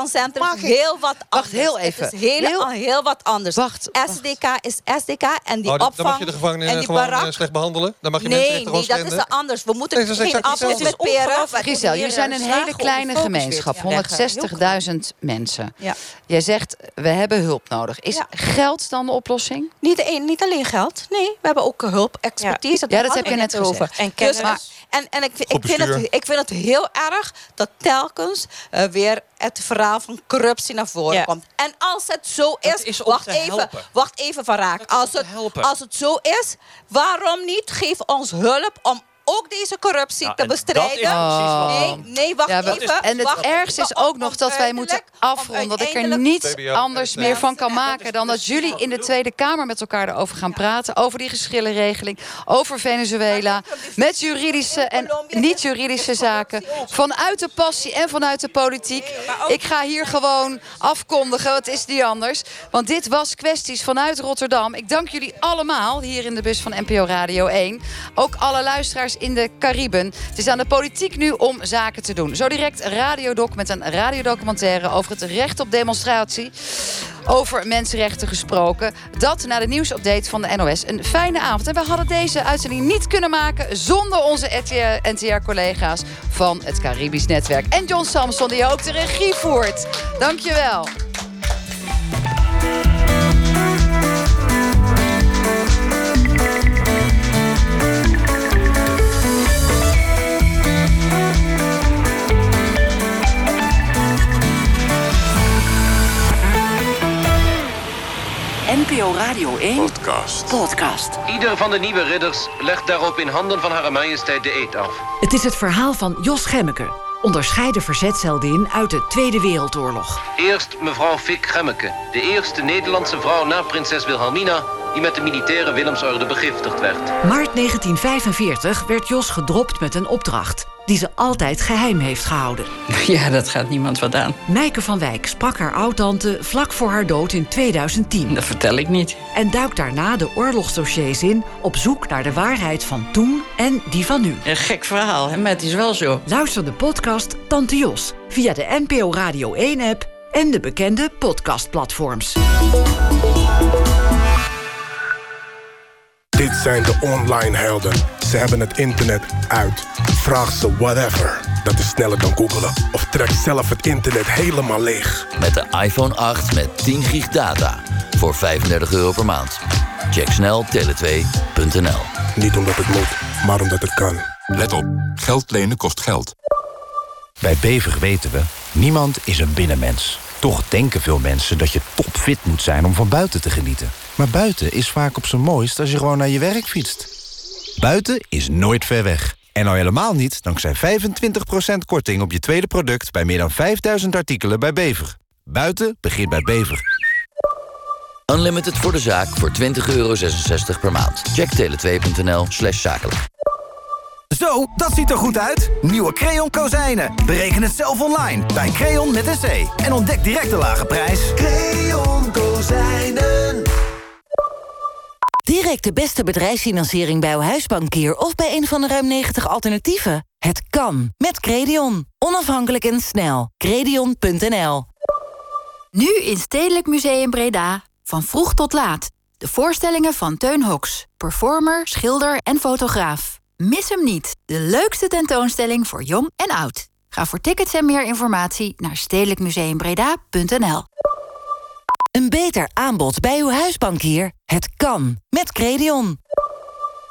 Speaker 2: Mag
Speaker 8: is
Speaker 2: ik?
Speaker 8: heel wat
Speaker 2: Wacht,
Speaker 8: anders.
Speaker 2: heel
Speaker 8: Het
Speaker 2: even.
Speaker 8: is heel,
Speaker 2: Heel-
Speaker 8: heel wat anders.
Speaker 2: Wacht, wacht.
Speaker 8: SDK is SDK en die
Speaker 6: Oh, dan-
Speaker 8: opvang
Speaker 6: dan mag je de gevangenen
Speaker 8: en die
Speaker 6: gewoon eh,
Speaker 8: barak.
Speaker 6: slecht behandelen. Dan mag je
Speaker 8: Nee,
Speaker 6: mensenrechten
Speaker 8: nee,
Speaker 6: gewoon
Speaker 8: dat is er anders. We moeten
Speaker 6: Nee,
Speaker 8: geen appels met peren.
Speaker 2: Giselle, jullie zijn een hele kleine gemeenschap.
Speaker 8: weer te leggen.
Speaker 2: 160.000 mensen.
Speaker 8: Ja.
Speaker 2: Jij zegt, we hebben hulp nodig. Is
Speaker 8: Ja.
Speaker 2: geld dan de oplossing?
Speaker 8: Niet, een- niet alleen geld. Nee, we hebben ook hulp, expertise.
Speaker 2: Ja, dat heb je net
Speaker 8: over.
Speaker 2: gezegd.
Speaker 4: En
Speaker 8: Dus,
Speaker 4: kennis.
Speaker 8: en en ik, ik, vind het, ik vind het heel erg dat telkens eh, weer het verhaal van corruptie naar voren
Speaker 4: Ja.
Speaker 8: komt. En als het zo is, wacht, even,
Speaker 5: helpen.
Speaker 8: wacht even van raak. Als het, als het zo is, waarom niet geef ons hulp om ook deze corruptie
Speaker 5: Nou,
Speaker 8: te
Speaker 5: en dat is
Speaker 8: bestrijden?
Speaker 5: wat-
Speaker 8: Nee, nee, wacht
Speaker 2: Ja, we-
Speaker 8: even.
Speaker 2: en het ergste is ook nog dat wij moeten afronden. Dat ik er niets anders meer van kan maken dan dat jullie in de Tweede Kamer met elkaar erover gaan praten. Over die geschillenregeling, over Venezuela. Met juridische en niet-juridische zaken. Vanuit de passie en vanuit de politiek. Ik ga hier gewoon afkondigen. Het is niet anders. Want dit was kwesties vanuit Rotterdam. Ik dank jullie allemaal hier in de bus van NPO Radio 1. Ook alle luisteraars in de Cariben. Het is aan de politiek nu om zaken te doen. Zo direct Radiodoc met een radiodocumentaire over het recht op demonstratie. Over mensenrechten gesproken. Dat na de nieuwsupdate van de NOS. Een fijne avond. En we hadden deze uitzending niet kunnen maken... zonder onze NTR-collega's van het Caribisch Netwerk. En John Samson, die ook de regie voert. Dankjewel.
Speaker 3: NPO Radio 1
Speaker 1: Podcast.
Speaker 3: podcast.
Speaker 15: Ieder van de nieuwe ridders legt daarop in handen van Hare Majesteit de eed af.
Speaker 3: Het is het verhaal van Jos Gemmeke, onderscheiden verzetsheldin uit de Tweede Wereldoorlog.
Speaker 15: Eerst mevrouw Fik Gemmeke, de eerste Nederlandse vrouw na prinses Wilhelmina die met de militaire Willemsorde begiftigd werd.
Speaker 3: Maart 1945 werd Jos gedropt met een opdracht die ze altijd geheim heeft gehouden. [laughs]
Speaker 16: Ja, dat gaat niemand wat aan.
Speaker 3: Mijke van Wijk sprak haar oudtante vlak voor haar dood in 2010.
Speaker 16: Dat vertel ik niet.
Speaker 3: En duikt daarna de oorlogsdossiers in op zoek naar de waarheid van toen en die van nu.
Speaker 16: Een gek verhaal, hè? maar het is wel zo.
Speaker 3: Luister de podcast Tante Jos via de NPO Radio 1-app en de bekende podcastplatforms.
Speaker 17: Dit zijn de online helden. Ze hebben het internet uit. Vraag ze whatever. Dat is sneller dan googelen. Of trek zelf het internet helemaal leeg.
Speaker 18: Met de iPhone 8 met 10 gig data. Voor 35 euro per maand. Check snel tele2.nl.
Speaker 17: Niet omdat het moet, maar omdat het kan.
Speaker 1: Let op, geld lenen kost geld.
Speaker 19: Bij Bever weten we, niemand is een binnenmens. Toch denken veel mensen dat je topfit moet zijn om van buiten te genieten. Maar buiten is vaak op zijn mooist als je gewoon naar je werk fietst. Buiten is nooit ver weg. En al helemaal niet dankzij 25% korting op je tweede product... bij meer dan 5000 artikelen bij Bever. Buiten begint bij Bever.
Speaker 18: Unlimited voor de zaak voor 20,66 euro per maand. Check tele2.nl slash zakelijk.
Speaker 20: Zo, dat ziet er goed uit. Nieuwe Creon kozijnen. Bereken het zelf online bij Creon met een C. En ontdek direct de lage prijs.
Speaker 21: Creon kozijnen.
Speaker 22: Direct de beste bedrijfsfinanciering bij uw huisbankier... of bij een van de ruim 90 alternatieven. Het kan, met Credion. Onafhankelijk en snel. Credion.nl
Speaker 23: Nu in Stedelijk Museum Breda. Van vroeg tot laat. De voorstellingen van Teun Hoks. Performer, schilder en fotograaf. Mis hem niet. De leukste tentoonstelling voor jong en oud. Ga voor tickets en meer informatie naar stedelijkmuseumbreda.nl.
Speaker 22: Een beter aanbod bij uw huisbankier. Het kan, met Credion.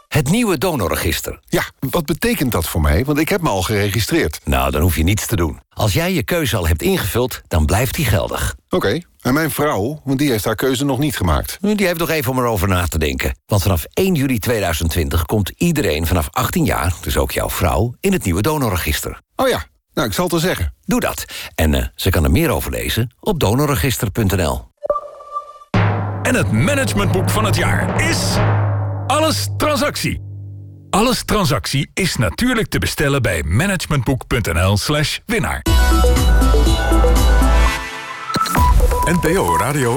Speaker 24: Het nieuwe donorregister.
Speaker 1: Ja, wat betekent dat voor mij? Want ik heb me al geregistreerd.
Speaker 24: Nou, dan hoef je niets te doen. Als jij je keuze al hebt ingevuld, dan blijft die geldig.
Speaker 1: Oké, en mijn vrouw, want die heeft haar keuze nog niet gemaakt.
Speaker 24: Die heeft nog even om erover na te denken. Want vanaf 1 juli 2020 komt iedereen vanaf 18 jaar, dus ook jouw vrouw, in het nieuwe donorregister.
Speaker 1: Oh ja, nou, ik zal het wel zeggen.
Speaker 24: Doe dat. En uh, ze kan er meer over lezen op donorregister.nl.
Speaker 25: En het managementboek van het jaar is... Alles Transactie. Alles Transactie is natuurlijk te bestellen bij managementboek.nl slash winnaar.
Speaker 1: NPO Radio